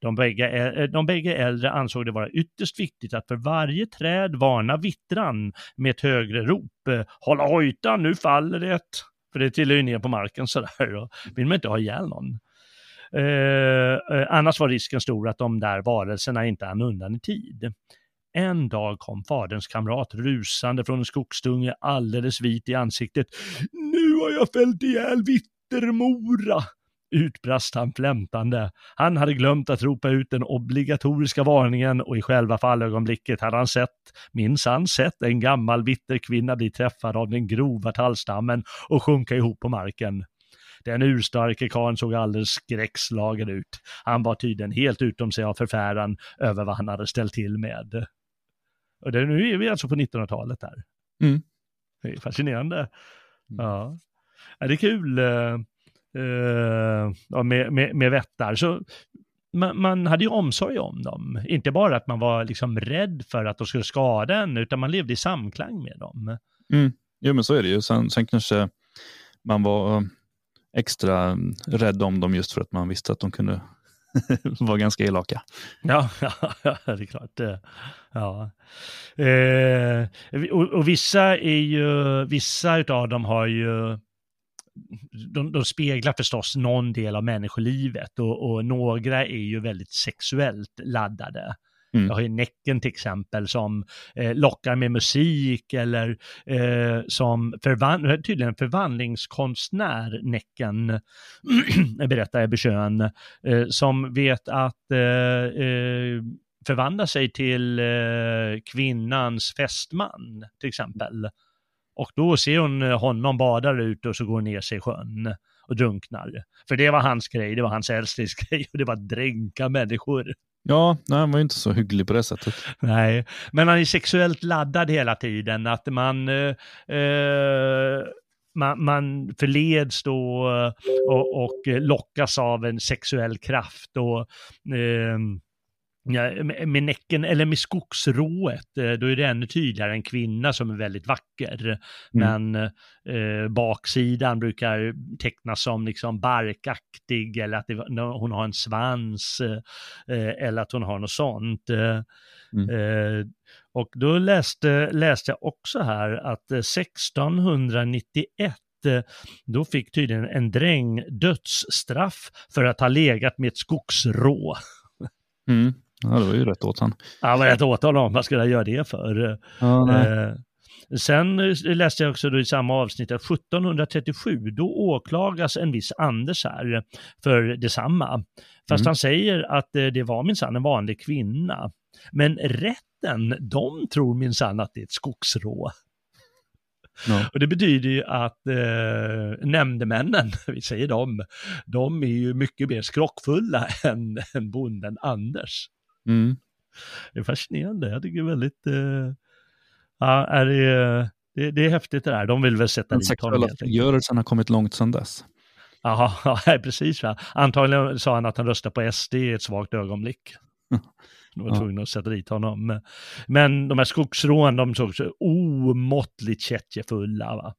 De bägge, eh, de bägge äldre ansåg det vara ytterst viktigt att för varje träd varna vittran med ett högre rop. Eh, Hålla hojtan, nu faller det! För det trillar ju ner på marken sådär och vill man inte ha ihjäl någon. Eh, eh, annars var risken stor att de där varelserna inte hann undan i tid. En dag kom faderns kamrat rusande från en skogsdunge alldeles vit i ansiktet. Nu har jag fällt ihjäl Vittermora! Utbrast han flämtande. Han hade glömt att ropa ut den obligatoriska varningen och i själva fallögonblicket hade han sett, minsann sett, en gammal vitterkvinna bli träffad av den grova tallstammen och sjunka ihop på marken. Den urstarke karln såg alldeles skräckslagen ut. Han var tydligen helt utom sig av förfäran över vad han hade ställt till med. Och det, nu är vi alltså på 1900-talet där. Mm. Det är fascinerande. Mm. Ja. ja, det är kul. Eh, med, med, med vättar. Så man, man, hade ju omsorg om dem. Inte bara att man var liksom rädd för att de skulle skada en, utan man levde i samklang med dem. Mm. Jo, men så är det ju. Sen, sen kanske man var extra rädd om dem just för att man visste att de kunde vara ganska elaka. Ja, ja, det är klart. Ja. Eh, och, och, vissa är ju, vissa av dem har ju de, de speglar förstås någon del av människolivet och, och några är ju väldigt sexuellt laddade. Mm. Jag har ju Näcken till exempel som eh, lockar med musik eller eh, som förvan tydligen en förvandlingskonstnär, Näcken, berättar Ebbe Schön, eh, som vet att eh, eh, förvandla sig till eh, kvinnans fästman till exempel. Och då ser hon eh, honom bada ut och så går hon ner sig i sjön och drunknar. För det var hans grej, det var hans älsklingsgrej och det var att dränka människor. Ja, nej, han var ju inte så hygglig på det sättet. Nej, men han är sexuellt laddad hela tiden. Att man, eh, eh man, man förleds då och, och lockas av en sexuell kraft. Och, eh, Ja, med näcken eller med skogsrået, eh, då är det ännu tydligare en kvinna som är väldigt vacker. Mm. Men eh, baksidan brukar tecknas som liksom barkaktig eller att det, hon har en svans eh, eller att hon har något sånt. Eh, mm. Eh, och då läste, läste jag också här att 1691 då fick tydligen en dräng dödsstraff för att ha legat med ett skogsrå. Mm. Ja, det var ju rätt åt han. Ja, var rätt åt honom. Vad skulle jag göra det för? Ja, eh, sen läste jag också då i samma avsnitt att 1737, då åklagas en viss Anders här för detsamma. Fast mm. han säger att eh, det var minsann en vanlig kvinna. Men rätten, de tror minsann att det är ett skogsrå. No. Och det betyder ju att eh, nämndemännen, vi säger dem, de är ju mycket mer skrockfulla än, än bonden Anders. Mm. Det är fascinerande, jag tycker väldigt, eh, ja, är det, det, det, är häftigt det där, de vill väl sätta dit honom. Den sexuella frigörelsen har kommit långt sedan dess. Jaha, ja, precis. Va? Antagligen sa han att han röstade på SD i ett svagt ögonblick. De var tvungna att sätta dit honom. Men de här skogsrån, de såg så omåttligt kättjefulla. Va?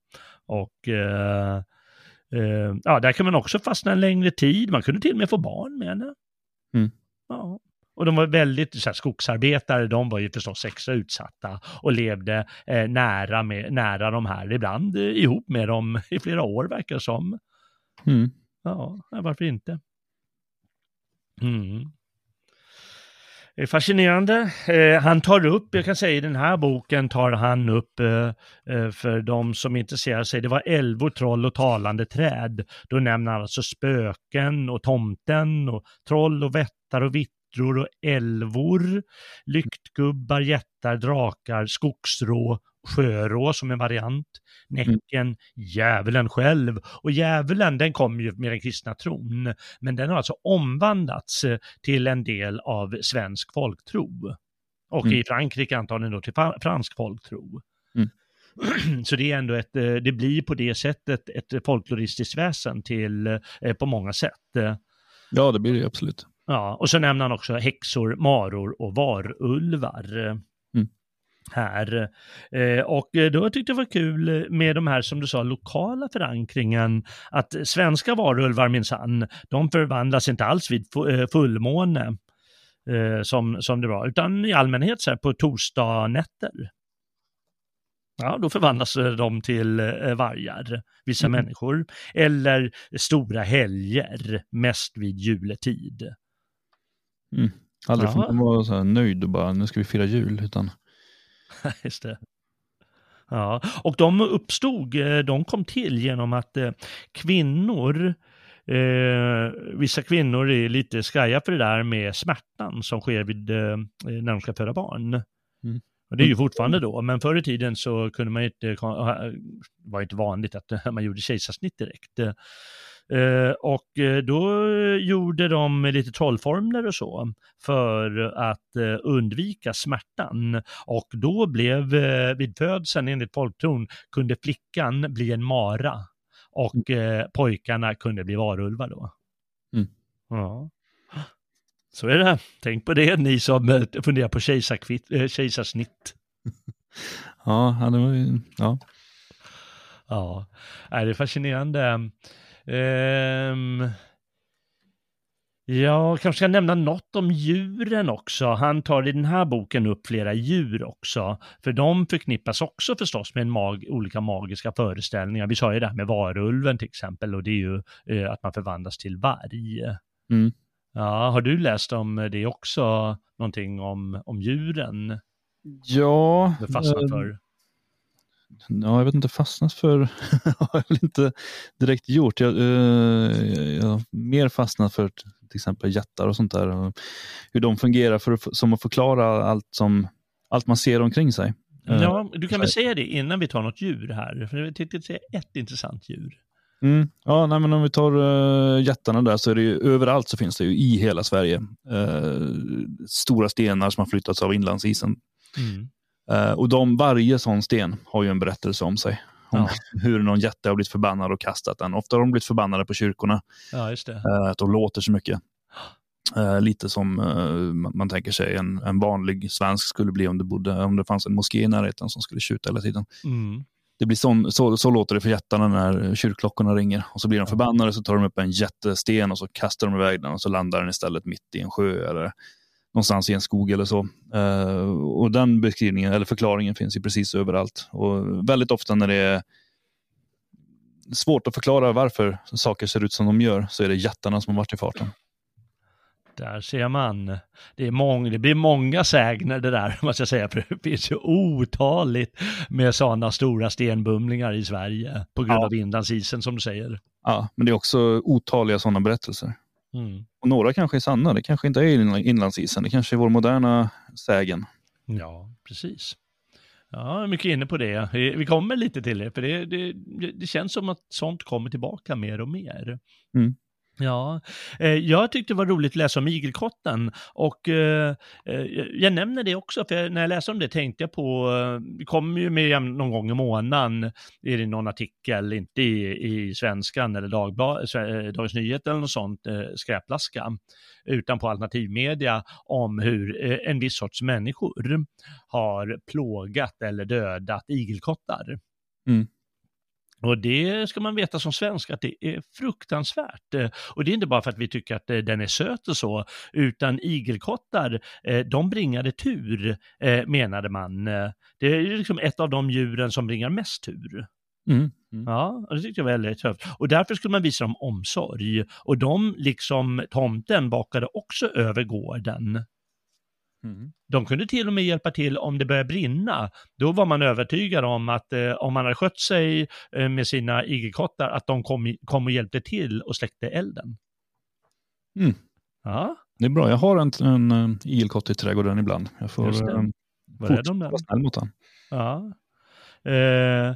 Och eh, eh, ja, där kan man också fastna en längre tid. Man kunde till och med få barn med henne. Mm. Ja. Och de var väldigt så här, skogsarbetare, de var ju förstås extra utsatta och levde eh, nära, med, nära de här, ibland eh, ihop med dem i flera år verkar det som. Mm. Ja, varför inte? Mm. Det är fascinerande. Eh, han tar upp, jag kan säga i den här boken tar han upp eh, eh, för de som intresserar sig, det var älvor, troll och talande träd. Då nämner han alltså spöken och tomten och troll och vättar och vitt hydror och älvor, lyktgubbar, jättar, drakar, skogsrå, sjörå som en variant, näcken, djävulen själv. Och djävulen den kom ju med den kristna tron, men den har alltså omvandlats eh, till en del av svensk folktro. Och mm. i Frankrike antagligen då till fransk folktro. Mm. Så det är ändå ett, eh, det blir på det sättet ett folkloristiskt väsen till, eh, på många sätt. Ja, det blir det absolut. Ja, och så nämner han också häxor, maror och varulvar. Mm. Här. Eh, och då tyckte jag det var kul med de här, som du sa, lokala förankringen. Att svenska varulvar minsann, de förvandlas inte alls vid eh, fullmåne. Eh, som, som det var, utan i allmänhet så här på torsdagnätter. Ja, då förvandlas de till eh, vargar, vissa mm. människor. Eller stora helger, mest vid juletid. Mm. Aldrig får man vara så nöjd och bara, nu ska vi fira jul, utan... Just det. Ja, och de uppstod, eh, de kom till genom att eh, kvinnor, eh, vissa kvinnor är lite skaja för det där med smärtan som sker vid, eh, när de ska föda barn. Mm. Och det är ju fortfarande då, men förr i tiden så kunde man inte, var inte vanligt att man gjorde kejsarsnitt direkt. Eh, och eh, då gjorde de lite trollformler och så för att eh, undvika smärtan. Och då blev vid födseln enligt folktron kunde flickan bli en mara och mm. pojkarna kunde bli varulvar då. Mm. Ja. Så är det. Tänk på det ni som funderar på kejsarsnitt. ja, det var ju, ja. Ja, det är fascinerande. Um, jag kanske ska nämna något om djuren också. Han tar i den här boken upp flera djur också, för de förknippas också förstås med en mag olika magiska föreställningar. Vi sa ju det här med varulven till exempel och det är ju eh, att man förvandlas till varg. Mm. Ja, har du läst om det också, någonting om, om djuren? Ja. Du fastnat för? Ja, jag vet inte, fastnat för har jag väl inte direkt gjort. Jag, uh, jag har mer fastnat för till exempel jättar och sånt där. Och hur de fungerar för att, som att förklara allt, som, allt man ser omkring sig. Ja, du kan väl säga det innan vi tar något djur här. För jag tänkte säga ett intressant djur. Mm. Ja, nej, men om vi tar uh, jättarna där så är det ju överallt så finns det ju i hela Sverige uh, stora stenar som har flyttats av inlandsisen. Mm. Uh, och de, varje sån sten har ju en berättelse om sig. Om Ja. hur någon jätte har blivit förbannad och kastat den. Ofta har de blivit förbannade på kyrkorna, Ja, just det. uh, att de låter så mycket. Uh, lite som man, man tänker sig en, en vanlig svensk skulle bli om det, bodde, om det fanns en moské i närheten som skulle tjuta hela tiden. Mm. Det blir sån, så, så låter det för jättarna när kyrkklockorna ringer. Och så blir de förbannade, så tar de upp en jättesten och så kastar de iväg den och så landar den istället mitt i en sjö eller någonstans i en skog eller så. Eh, och den beskrivningen, eller förklaringen finns ju precis överallt. Och väldigt ofta när det är svårt att förklara varför saker ser ut som de gör, så är det jättarna som har varit i farten. Där ser man. Det, är mång, det blir många sägner det där, måste jag säga, för det finns ju otaligt med sådana stora stenbumlingar i Sverige på grund Ja. av inlandsisen som du säger. Ja, men det är också otaliga sådana berättelser. Mm. Och några kanske är sanna, det kanske inte är inla- inlandsisen, det kanske är vår moderna sägen. Ja, precis. Ja, mycket inne på det. Vi vi kommer lite till det, för det, det, det känns som att sånt kommer tillbaka mer och mer. Mm. Ja, eh, jag tyckte det var roligt att läsa om igelkotten och eh, eh, jag nämner det också för när jag läste om det tänkte jag på, eh, det kommer ju med någon gång i månaden, är det någon artikel, inte i, i Svenskan eller Dagblad, eh, Dagens Nyheter eller något sånt, eh, skräplaska, utan på alternativmedia om hur eh, en viss sorts människor har plågat eller dödat igelkottar. Mm. Och det ska man veta som svensk att det är fruktansvärt. Eh, Och det är inte bara för att vi tycker att eh, den är söt och så, utan igelkottar, eh, de bringade tur, menade man. Det är liksom ett av de djuren som bringar mest tur. Mm. Mm. Ja, det tyckte jag var väldigt tufft. Och därför skulle man visa dem omsorg. Och de, liksom tomten, bakade också över gården. Mm. De kunde till och med hjälpa till om det började brinna. Då var man övertygad om att eh, om man hade skött sig eh, med sina igelkottar, att de kom, kom och hjälpte till och släckte elden. Mm. Ja, Det är bra, jag har en, en, en igelkott i trädgården ibland. Jag får eh, fortsätta vara snäll mot den. Ja. Eh,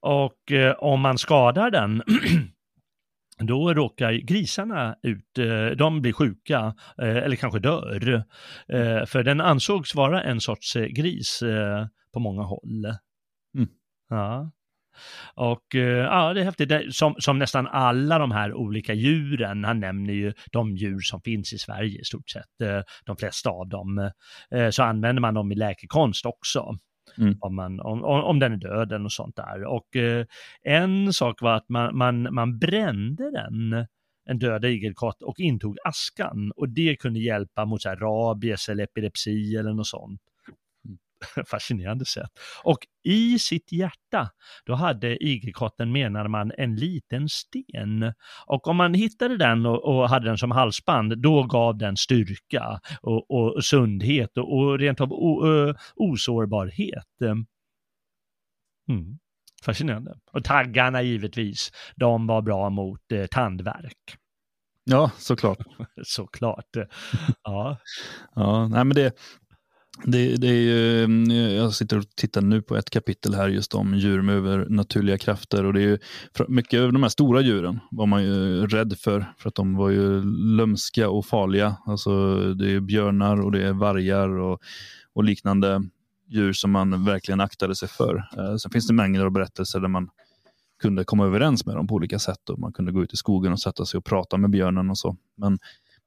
och eh, om man skadar den, då råkar grisarna ut, eh, de blir sjuka eh, eller kanske dör. Eh, för den ansågs vara en sorts gris på många håll. Mm. Ja. Och ja, det är häftigt. Som, som nästan alla de här olika djuren, han nämner ju de djur som finns i Sverige i stort sett, de flesta av dem, så använder man dem i läkekonst också Mm. om, man, om, om om den är död eller något sånt där. Och eh, en sak var att man, man, man brände den, en död igelkott, och intog askan. Och det kunde hjälpa mot så här rabies eller epilepsi eller något sånt. Fascinerande sätt. Och i sitt hjärta, då hade igelkotten, menade man, en liten sten. Och om man hittade den och, och hade den som halsband, då gav den styrka och, och sundhet och, och rent av o, ö, osårbarhet. Mm. Fascinerande. Och taggarna givetvis, de var bra mot eh, tandvärk. Ja, såklart. Såklart. Ja. Ja, nej, men det, det, det är ju, mm, jag sitter och tittar nu på ett kapitel här just om djur med övernaturliga krafter. Och det är ju, mycket av de här stora djuren var man ju rädd för, för att de var ju lömska och farliga. Alltså, det är björnar och det är vargar och, och liknande djur som man verkligen aktade sig för. Eh, sen finns det mängder av berättelser där man kunde komma överens med dem på olika sätt. Och man kunde gå ut i skogen och sätta sig och prata med björnen och så. Men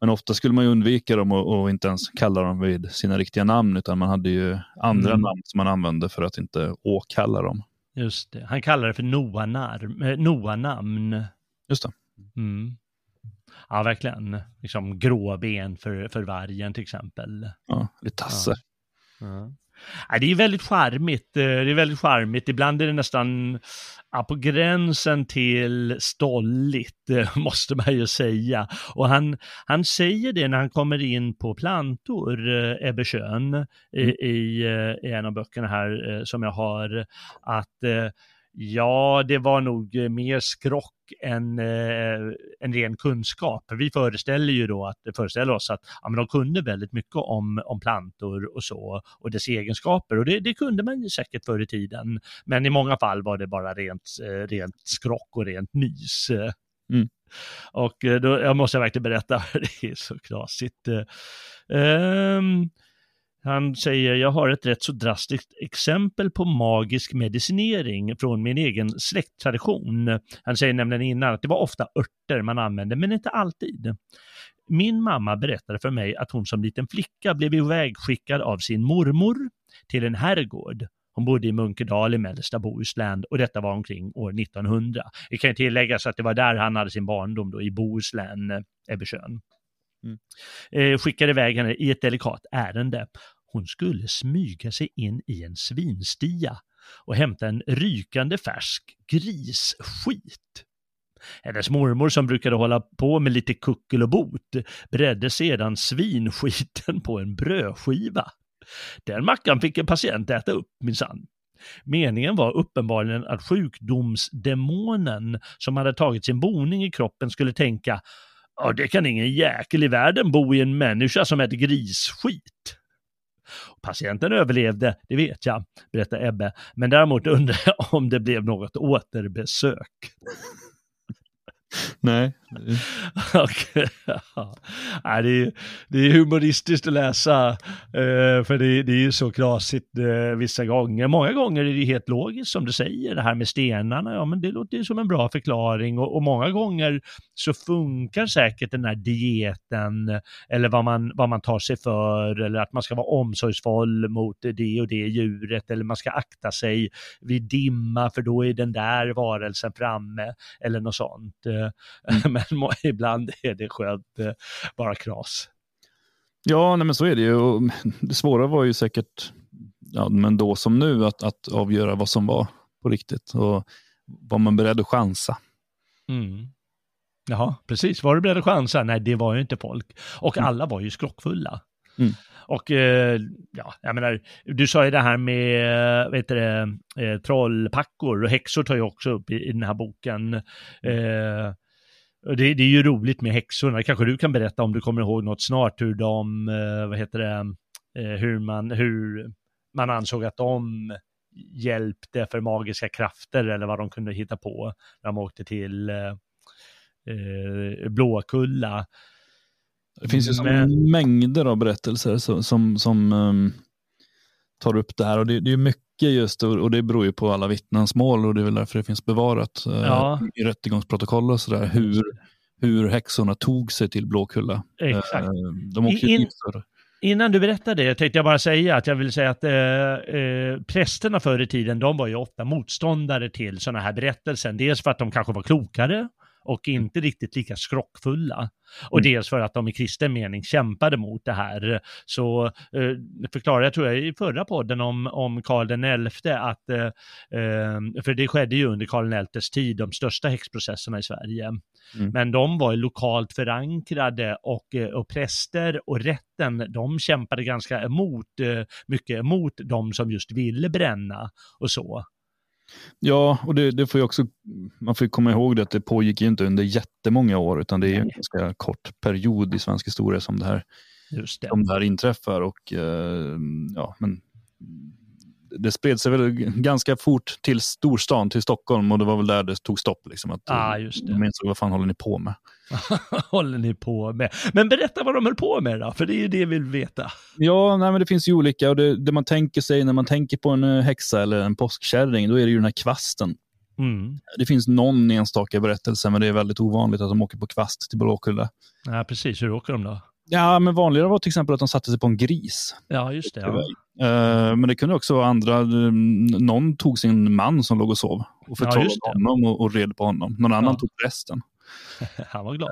men ofta skulle man ju undvika dem och, och inte ens kalla dem vid sina riktiga namn, utan man hade ju andra Mm. namn som man använde för att inte åkalla dem. Just det. Han kallar det för Noa-namn. Eh, Noa-namn. Just det. Mm. Ja, verkligen. Liksom gråben för, för vargen till exempel. Ja, lite tasse. Ja. Ja, det är väldigt charmigt. eh, Det är väldigt charmigt. Ibland är det nästan ja, på gränsen till stolligt, eh, måste man ju säga. Och han, han säger det när han kommer in på plantor, eh, Ebbe Schön, i, i, eh, i en av böckerna här som jag har, att Ja, det var nog eh, mer skrock än, eh, en ren kunskap. Vi föreställer ju då att, föreställer oss att ja, men de kunde väldigt mycket om, om plantor och så och dess egenskaper och det, det kunde man ju säkert förr i tiden. Men i många fall var det bara rent, eh, rent skrock och rent nys. Mm. Och eh, då, jag måste verkligen berätta, det är så knasigt. Um, han säger, jag har ett rätt så drastiskt exempel på magisk medicinering från min egen släkttradition. Han säger nämligen innan att det var ofta örter man använde, men inte alltid. Min mamma berättade för mig att hon som liten flicka blev ivägskickad av sin mormor till en herrgård. Hon bodde i Munkedal i mellersta Bohuslän och detta var omkring år 1900. Det kan tilläggas att det var där han hade sin barndom då, i Bohuslän, Ebbersjön. Mm. Eh, skickade iväg henne i ett delikat ärende. Hon skulle smyga sig in i en svinstia och hämta en rykande färsk grisskit. Hennes mormor som brukade hålla på med lite kuckel och bot bredde sedan svinskiten på en brödskiva. Den mackan fick en patient äta upp minsann. Meningen var uppenbarligen att sjukdomsdemonen som hade tagit sin boning i kroppen skulle tänka Ja, det kan ingen jäkel i världen bo i en människa som äter grisskit. Patienten överlevde, det vet jag, berättar Ebbe, men däremot undrar jag om det blev något återbesök. Nej. okay. ja. det, är, det är humoristiskt att läsa, eh, för det, det är ju så knasigt eh, vissa gånger. Många gånger är det helt logiskt som du säger, det här med stenarna, ja men det låter ju som en bra förklaring och, och många gånger så funkar säkert den här dieten eller vad man, vad man tar sig för eller att man ska vara omsorgsfull mot det och det djuret eller man ska akta sig vid dimma för då är den där varelsen framme eller något sånt. Mm. men ibland är det skönt eh, bara kras. Ja, nej, men så är det ju. Det svåra var ju säkert, ja, men då som nu, att, att avgöra vad som var på riktigt och var man beredd att chansa. Mm. Jaha, precis. Var du beredd att chansa? Nej, det var ju inte folk. Och mm. alla var ju skrockfulla. Mm. Och eh, ja, jag menar, du sa ju det här med, eh, vet du det, eh, trollpackor och häxor tar ju också upp i, i den här boken. Eh, det, det, är ju roligt med häxorna, kanske du kan berätta om du kommer ihåg något snart hur de, eh, vad heter det, eh, hur man, hur man ansåg att de hjälpte för magiska krafter eller vad de kunde hitta på när de åkte till eh, eh Blåkulla. Det finns ju Men... mängder av berättelser som, som, som um, tar upp det här och det, det är mycket just och det beror ju på alla vittnesmål och det är väl därför det finns bevarat uh, ja. i rättegångsprotokoll och sådär hur, hur häxorna tog sig till Blåkulla. Exakt. Uh, de åkte In, Innan du berättar det tänkte jag bara säga att jag vill säga att eh, eh, prästerna förr i tiden, de var ju ofta motståndare till sådana här berättelser. Dels för att de kanske var klokare och inte riktigt lika skrockfulla. Och mm. dels för att de i kristen mening kämpade mot det här. Så eh, förklarade jag, tror jag, i förra podden om, om Karl XI att, eh, eh, för det skedde ju under Karl XIs tid, de största häxprocesserna i Sverige. Mm. Men de var lokalt förankrade och, eh, och präster och rätten, de kämpade ganska emot, eh, mycket emot de som just ville bränna och så. Ja, och det, det får ju också, man får komma ihåg det att det pågick ju inte under jättemånga år, utan det är en ganska kort period i svensk historia som det här, Just det. Som det här inträffar. Och, eh, ja, men det spred sig väl ganska fort till storstan, till Stockholm och det var väl där det tog stopp. Liksom, att, ah, just det. De insåg, vad fan håller ni på med? håller ni på med? Men berätta vad de höll på med då, för det är ju det vi vill veta. Ja, nej, men det finns ju olika och det, det man tänker sig när man tänker på en eh, häxa eller en påskkärring, då är det ju den här kvasten. Mm. Det finns någon enstaka berättelse, men det är väldigt ovanligt att de åker på kvast till Blåkulla. Ja, precis. Hur åker de då? Ja, men vanligare var till exempel att de satte sig på en gris. Ja, just det. Ja. Uh, men det kunde också vara andra. Någon tog sin man som låg och sov och förtrollade ja, honom och, och, red på honom. Någon annan ja. tog resten. Han var glad.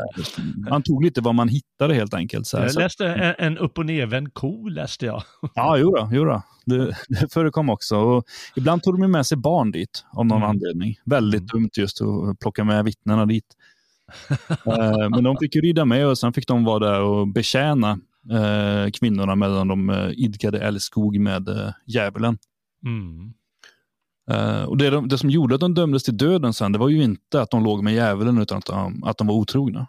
Man tog lite vad man hittade helt enkelt. Så här. Jag läste en, en upp och nervänd ko, läste jag. Ja, jodå, jodå. Det, det förekom också. Och ibland tog de med sig barn dit av någon mm. anledning. Väldigt mm. dumt just att plocka med vittnena dit. Eh, men de fick ju rida med och sen fick de vara där och betjäna eh, kvinnorna medan de eh, idkade älskog med djävulen. Mm. Uh, och det, de, det som gjorde att de dömdes till döden sen, det var ju inte att de låg med djävulen, utan att de, att de var otrogna.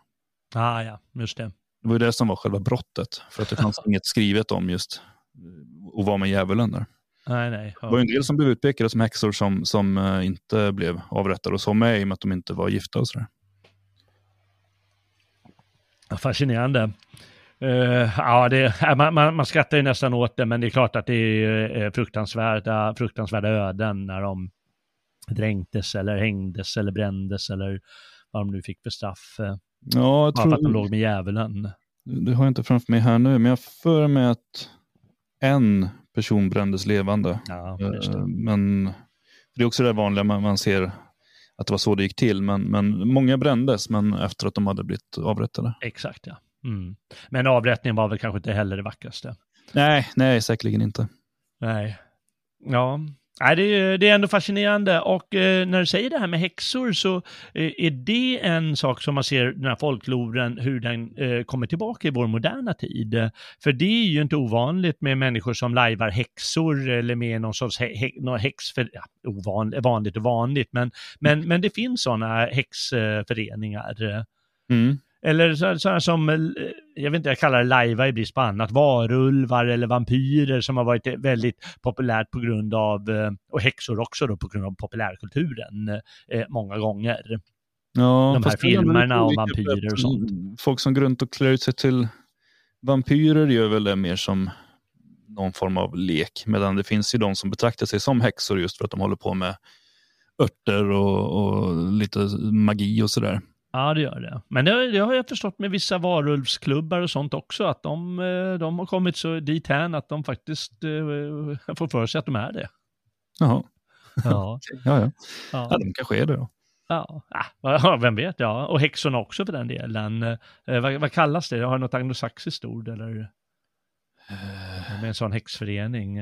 Ah, ja, just det. Det var ju det som var själva brottet, för att det fanns inget skrivet om just eh, att vara med djävulen där. Nej, nej. Det var en del som blev utpekade som häxor som, som uh, inte blev avrättade och så med i och med att de inte var gifta och sådär. Fascinerande. Uh, ja, det, man, man, man skrattar ju nästan åt det, men det är klart att det är fruktansvärda, fruktansvärda öden när de dränktes eller hängdes eller brändes eller vad de nu fick för straff. Ja, jag tror... för att de låg med djävulen. Det har jag inte framför mig här nu, men jag för mig att en person brändes levande. Ja, det. Eh, men det är också det vanliga, man, man ser att det var så det gick till. Men, men många brändes, men efter att de hade blivit avrättade. Exakt, ja. Mm. Men avrättningen var väl kanske inte heller det vackraste. Nej, nej, säkerligen inte. Nej. Ja, Nej, det, är, det är ändå fascinerande och eh, när du säger det här med häxor så eh, är det en sak som man ser den här folkloren, hur den eh, kommer tillbaka i vår moderna tid. För det är ju inte ovanligt med människor som lajvar häxor eller med någon sorts hä, hä, någon häx, för, ja, ovanligt, vanligt och vanligt, men, men, men det finns sådana häxföreningar. Mm. Eller sådana som, eh, jag vet inte, jag kallar det lajva i brist på annat, varulvar eller vampyrer som har varit väldigt populärt på grund av, eh, och häxor också då på grund av populärkulturen eh, många gånger. Ja, De här filmerna om vampyrer och sånt. Folk som går runt och klär ut sig till vampyrer gör väl det mer som någon form av lek, medan det finns ju de som betraktar sig som häxor just för att de håller på med örter och, och lite magi och sådär. Ja, det gör det. Men det, det, har jag förstått med vissa varulvsklubbar och sånt också, att de, eh, de har kommit så dit här att de faktiskt uh, får för sig att de är det. Jaha. Ja. ja, ja. ja. ja, de kanske är det då. Ja, vem vet, ja. Och häxorna också för den delen. Eh, vad, vad, kallas det? Har något anglosaxiskt ord eller? Uh. Med en sån häxförening.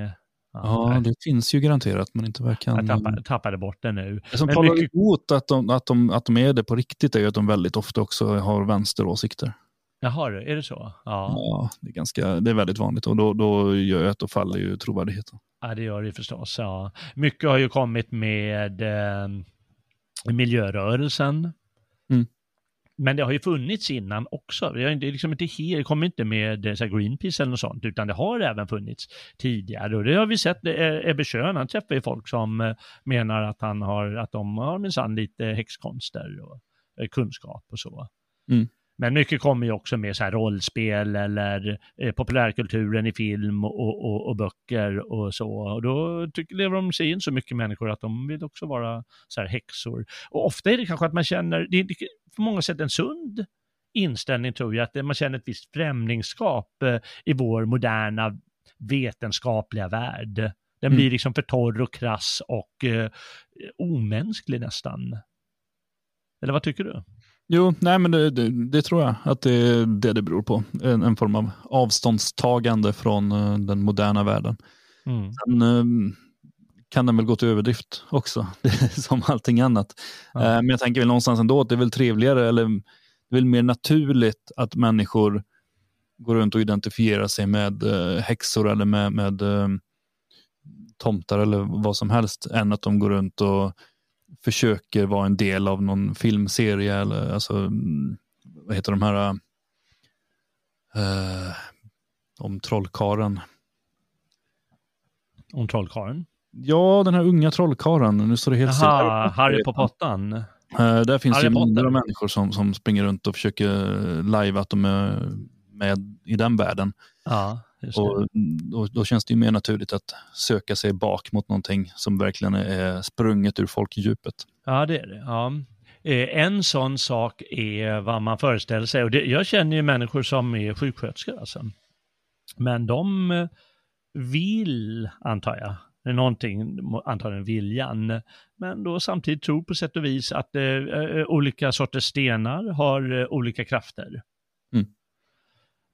Ja, det finns ju garanterat, men inte vad jag kan... Jag tappade, tappade bort det nu. Det som men talar mycket... emot att de, att, de, att de är det på riktigt är ju att de väldigt ofta också har vänsteråsikter. Jaha, är det så? Ja, ja det, är ganska, det är väldigt vanligt och då, då gör att då faller ju trovärdigheten. Ja, det gör det förstås. Ja. Mycket har ju kommit med eh, miljörörelsen. Men det har ju funnits innan också. Det, är liksom inte helt, det kommer inte med eh, så Greenpeace eller något sånt, utan det har även funnits tidigare. Och det har vi sett, eh, Ebbe Schön, han träffar ju folk som eh, menar att, han har, att de har minsann lite häxkonster och kunskap och så. Mm. Men mycket kommer ju också med så här rollspel eller eh, populärkulturen i film och, och, och, böcker och så. Och då tycker, lever de sig in så mycket människor att de vill också vara så här häxor. Och ofta är det kanske att man känner, det är på många sätt en sund inställning tror jag, att man känner ett visst främlingskap eh, i vår moderna vetenskapliga värld. Den mm. blir liksom för torr och krass och eh, omänsklig nästan. Eller vad tycker du? Jo, nej men det, det, det, tror jag att det är det det beror på. En, en form av avståndstagande från uh, den moderna världen. Mm. Sen uh, kan den väl gå till överdrift också, som allting annat. Uh, men jag tänker väl någonstans ändå att det är väl trevligare, eller det är väl mer naturligt att människor går runt och identifierar sig med häxor eller med, med tomtar eller vad som helst, än att de går runt och försöker vara en del av någon filmserie eller alltså, vad heter de här, uh, om trollkaren. Om trollkaren? Ja, den här unga trollkaren. Nu står det helt still. Harry på pottan. Uh, där finns Harry det många människor som, som springer runt och försöker live att de är med i den världen. Ja. Och då, då, känns det ju mer naturligt att söka sig bak mot någonting som verkligen är sprunget ur folkdjupet. Ja, det är det. Ja. Eh, en sån sak är vad man föreställer sig, och det, jag känner ju människor som är sjuksköterskor alltså. Men de eh, vill, antar jag, någonting, antagligen viljan, men då samtidigt tror på sätt och vis att eh, eh olika sorters stenar har eh, olika krafter.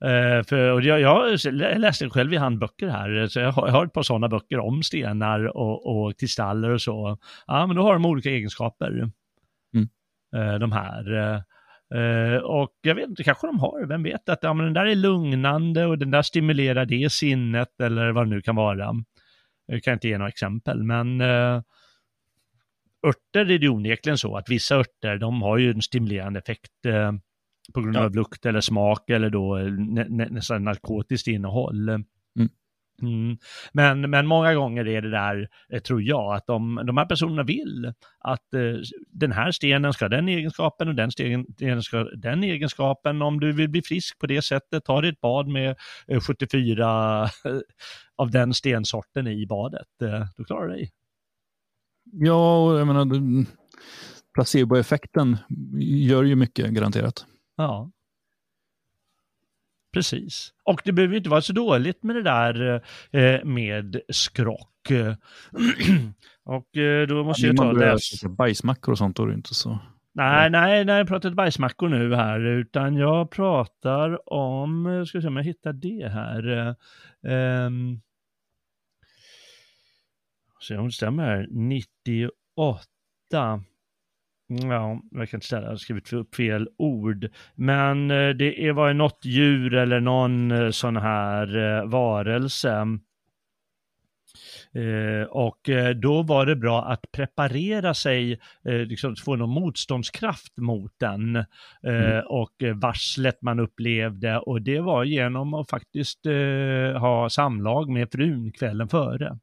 Uh, för, och jag, jag läste själv i handböcker här, så jag har, jag har ett par sådana böcker om stenar och, och kristaller och så. Ja, men då har de olika egenskaper, mm. uh, de här. Uh, och jag vet inte, kanske de har, vem vet, att ja, men den där är lugnande och den där stimulerar det sinnet eller vad det nu kan vara. Jag kan inte ge några exempel, men örter är det onekligen så att vissa örter, de har ju en stimulerande effekt eh, på grund Ja. av lukt eller smak eller då eh, nä, nä, nästan narkotiskt innehåll. Mm. Men, men många gånger är det där, eh, tror jag, att de, de här personerna vill att eh, den här stenen ska ha den egenskapen och den stenen ska ha den egenskapen. Om du vill bli frisk på det sättet, ta dig ett bad med eh, 74 av den stensorten i badet. Eh, då klarar du dig. Ja, jag menar, placeboeffekten gör ju mycket garanterat. Ja. Precis. Och det behöver inte vara så dåligt med det där eh, med skrock. och eh, då måste jag ta käka bajsmackor och sånt, då är det inte så. Nej, nej, nej, jag pratar inte bajsmackor nu här, utan jag pratar om, jag ska se om jag hittar det här. eh, Um, se om det stämmer här, 98. Ja, jag kan inte ställa, jag har skrivit fel ord. Men eh, det var ju något djur eller någon eh, sån här eh, varelse. Eh, och då var det bra att preparera sig, eh, liksom få någon motståndskraft mot den. Eh, Mm. Och varslet man upplevde och det var genom att faktiskt ha samlag med frun kvällen före.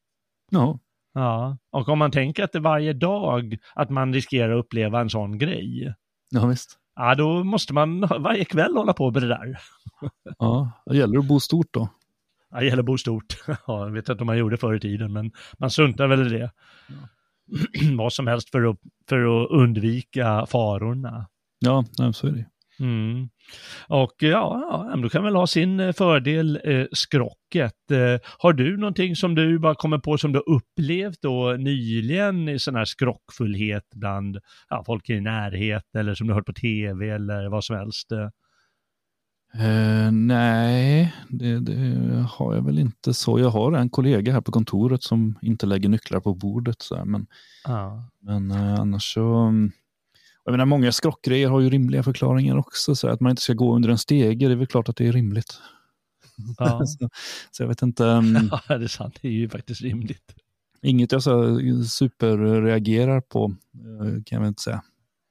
Ja, Ja, och om man tänker att det är varje dag att man riskerar att uppleva en sån grej, ja visst. ja då måste man varje kväll hålla på med det där. Ja, det gäller att bo stort då. Ja, det gäller att bo stort. Ja, jag vet inte om man gjorde förr i tiden, men man struntar väl i det. Vad som helst för att, för att undvika farorna. Ja, så är det. Mm. Och ja, ja, då kan väl ha sin eh, fördel, eh, skrocket. Eh, har du någonting som du bara kommer på som du upplevt då nyligen i sån här skrockfullhet bland ja, folk i din närhet eller som du har hört på tv eller vad som helst? Eh, Eh, nej, det, det har jag väl inte så. Jag har en kollega här på kontoret som inte lägger nycklar på bordet. Så här, men ja. men eh, annars så... Jag menar, många skrockgrejer har ju rimliga förklaringar också. Så att man inte ska gå under en stege, det är väl klart att det är rimligt. Ja. så, så jag vet inte. mm, ja, det är sant. Det är ju faktiskt rimligt. Inget jag så superreagerar på, eh, kan jag väl inte säga.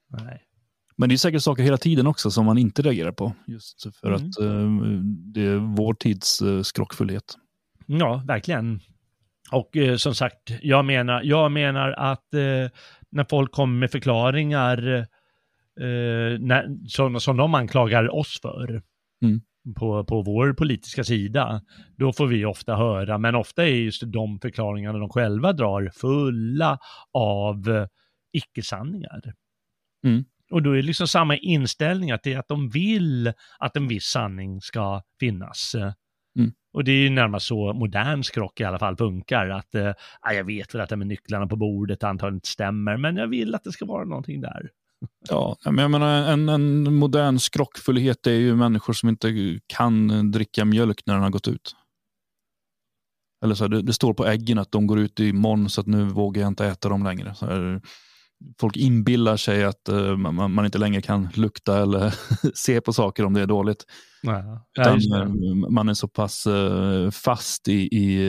Nej. Men det är säkert saker hela tiden också som man inte reagerar på. Just för Mm. att eh, det är vår tids eh, skrockfullhet. Ja, verkligen. Och eh, som sagt, jag menar, jag menar att eh, när folk kommer med förklaringar eh, när, som, som de anklagar oss för Mm. på, på vår politiska sida, då får vi ofta höra, men ofta är just de förklaringarna de själva drar fulla av icke-sanningar. Mm. Och då är det liksom samma inställning att det är att de vill att en viss sanning ska finnas. Och det är ju närmast så modern skrock i alla fall funkar. Att eh, ah, jag vet väl att det med nycklarna på bordet antagligen inte stämmer, men jag vill att det ska vara någonting där. Ja, men jag menar, en, en modern skrockfullhet är ju människor som inte kan dricka mjölk när den har gått ut. Eller så här, det, det står på äggen att de går ut imorgon så att nu vågar jag inte äta dem längre. Så här, folk inbillar sig att eh, man, man inte längre kan lukta eller se på saker om det är dåligt. Ja, Utan, det. eh, man är så pass eh, fast i, i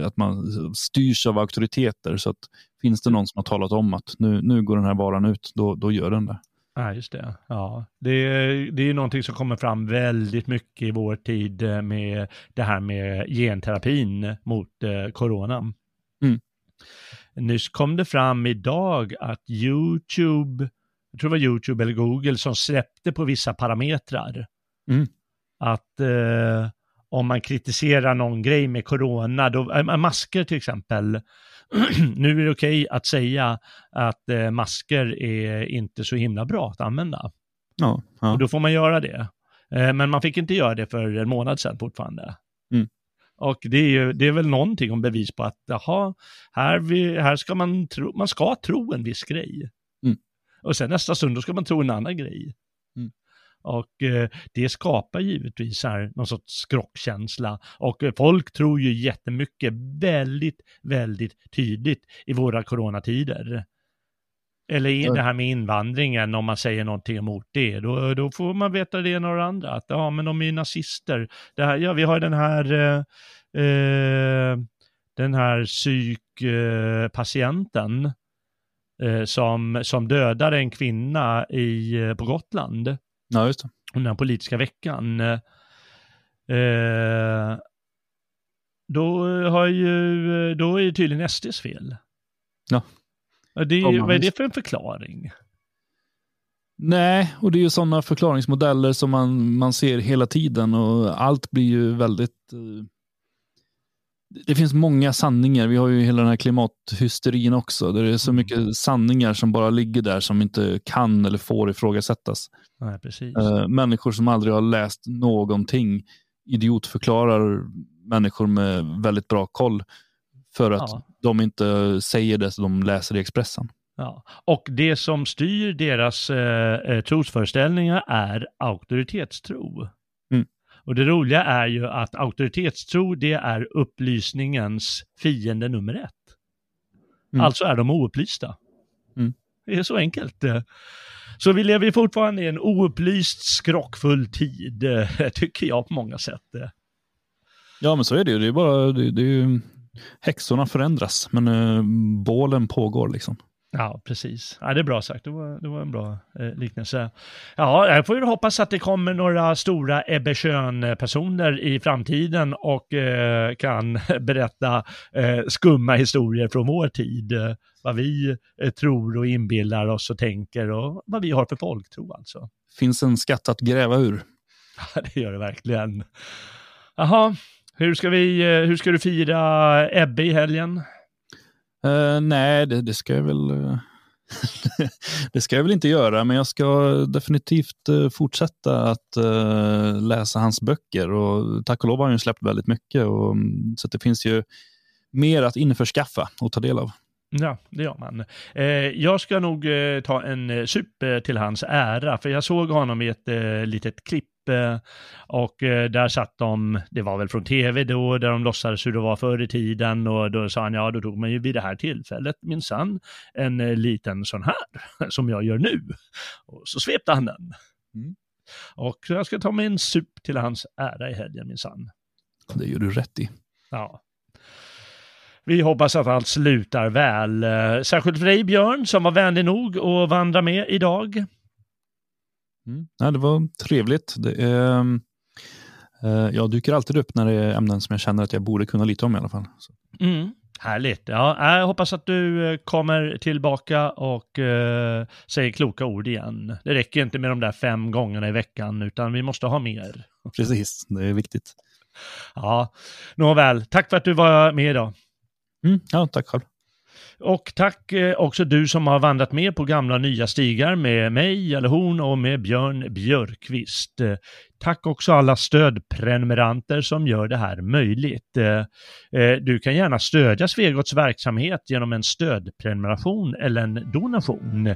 eh, att man styrs av auktoriteter. Så att finns det någon som har talat om att nu, nu går den här varan ut, då, då gör den det. Ja, just det. Ja, det, är- det är ju någonting som kommer fram väldigt mycket i vår tid med det här med genterapin mot eh, corona. Mm. Nyss kom det fram idag att YouTube, jag tror det var YouTube eller Google som släppte på vissa parametrar. Mm. Att eh, om man kritiserar någon grej med corona, då, äh, masker till exempel, nu är det okej att säga att eh, masker är inte så himla bra att använda. Ja, ja. Och då får man göra det. Eh, men man fick inte göra det för en månad sedan fortfarande. Mm. Och det är, ju, det är väl någonting om bevis på att, jaha, här, vi, här ska man tro, man ska tro en viss grej. Mm. Och sen nästa stund då ska man tro en annan grej. Mm. Och eh, det skapar givetvis här någon sorts skrockkänsla. Och eh, folk tror ju jättemycket väldigt, väldigt tydligt i våra coronatider. Eller i Ja. det här med invandringen, om man säger någonting emot det, då, då får man veta det ena och det andra. Att ja, men de är ju nazister. Det här, ja, vi har den här, eh, eh, den här psykpatienten eh, som, som dödade en kvinna i, eh, på Gotland Ja, just det. under den politiska veckan. Eh, då, har ju, då är det tydligen SDs fel. Ja. Det, men vad är det för en förklaring? Nej, och det är ju sådana förklaringsmodeller som man, man ser hela tiden och allt blir ju väldigt... eh, Det finns många sanningar. Vi har ju hela den här klimathysterin också. Där det är så Mm. mycket sanningar som bara ligger där som inte kan eller får ifrågasättas. Nej, precis. Eh, människor som aldrig har läst någonting idiotförklarar människor med väldigt bra koll för att Ja. de inte säger det som de läser i Expressen. Ja. Och det som styr deras eh, eh, trosföreställningar är auktoritetstro. Mm. Och det roliga är ju att auktoritetstro det är upplysningens fiende nummer ett. Mm. Alltså är de oupplysta. Mm. Det är så enkelt. Så vi lever fortfarande i en oupplyst, skrockfull tid, tycker jag på många sätt. Ja, men så är det ju. Det är bara, det, det är ju, häxorna förändras, men eh, bålen pågår liksom. Ja, precis. Ja, det är bra sagt. Det var, det var en bra eh, liknelse. Ja, jag får ju hoppas att det kommer några stora Ebbe personer i framtiden och eh, kan berätta eh, skumma historier från vår tid. Vad vi eh, tror och inbillar oss och tänker och vad vi har för folktro alltså. Finns en skatt att gräva ur. Ja, det gör det verkligen. Jaha, hur ska, vi, eh, hur ska du fira Ebbe i helgen? Eh, nej, det, det ska jag väl... eh, det ska jag väl inte göra, men jag ska definitivt fortsätta att läsa hans böcker. Och tack och lov har han ju släppt väldigt mycket, och, mm, så det finns ju mer att införskaffa och ta del av. Ja, det gör man. Eh, jag ska nog eh, ta en sup till hans ära, för jag såg honom i ett eh, litet klipp och eh, där satt de, det var väl från tv då, där de låtsades hur det var förr i tiden och då sa han, ja då tog man ju vid det här tillfället minsann en eh, liten sån här som jag gör nu. Och så svepte han den. Mm. Och jag ska ta mig en sup till hans ära i helgen minsann. Det gör du rätt i. Ja. Vi hoppas att allt slutar väl. Eh, Särskilt för dig Björn som var vänlig nog att vandra med idag. Mm. Ja, det var trevligt. Det är, eh, jag dyker alltid upp när det är ämnen som jag känner att jag borde kunna lite om i alla fall. Mm. Härligt. Ja, jag hoppas att du eh, kommer tillbaka och eh, säger kloka ord igen. Det räcker inte med de där fem gångerna i veckan utan vi måste ha mer. Precis, det är viktigt. Ja, nåväl. Tack för att du var med idag. Mm. Ja, tack själv. Och tack eh, också du som har vandrat med på gamla och nya stigar med mig, eller hon och med Björn Björkqvist. Eh, tack också alla stödprenumeranter som gör det här möjligt. Eh, du kan gärna stödja Svegots verksamhet genom en stödprenumeration eller en donation.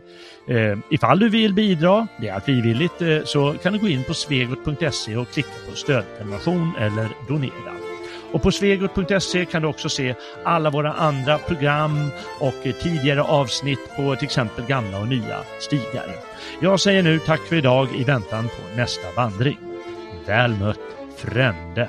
Ifall du vill bidra, det är frivilligt, så kan du gå in på svegot.se och klicka på stödprenumeration eller donera. Och på svegot.se kan du också se alla våra andra program och tidigare avsnitt på till exempel gamla och nya stigar. Jag säger nu tack för idag i väntan på nästa vandring. Väl mött Frände!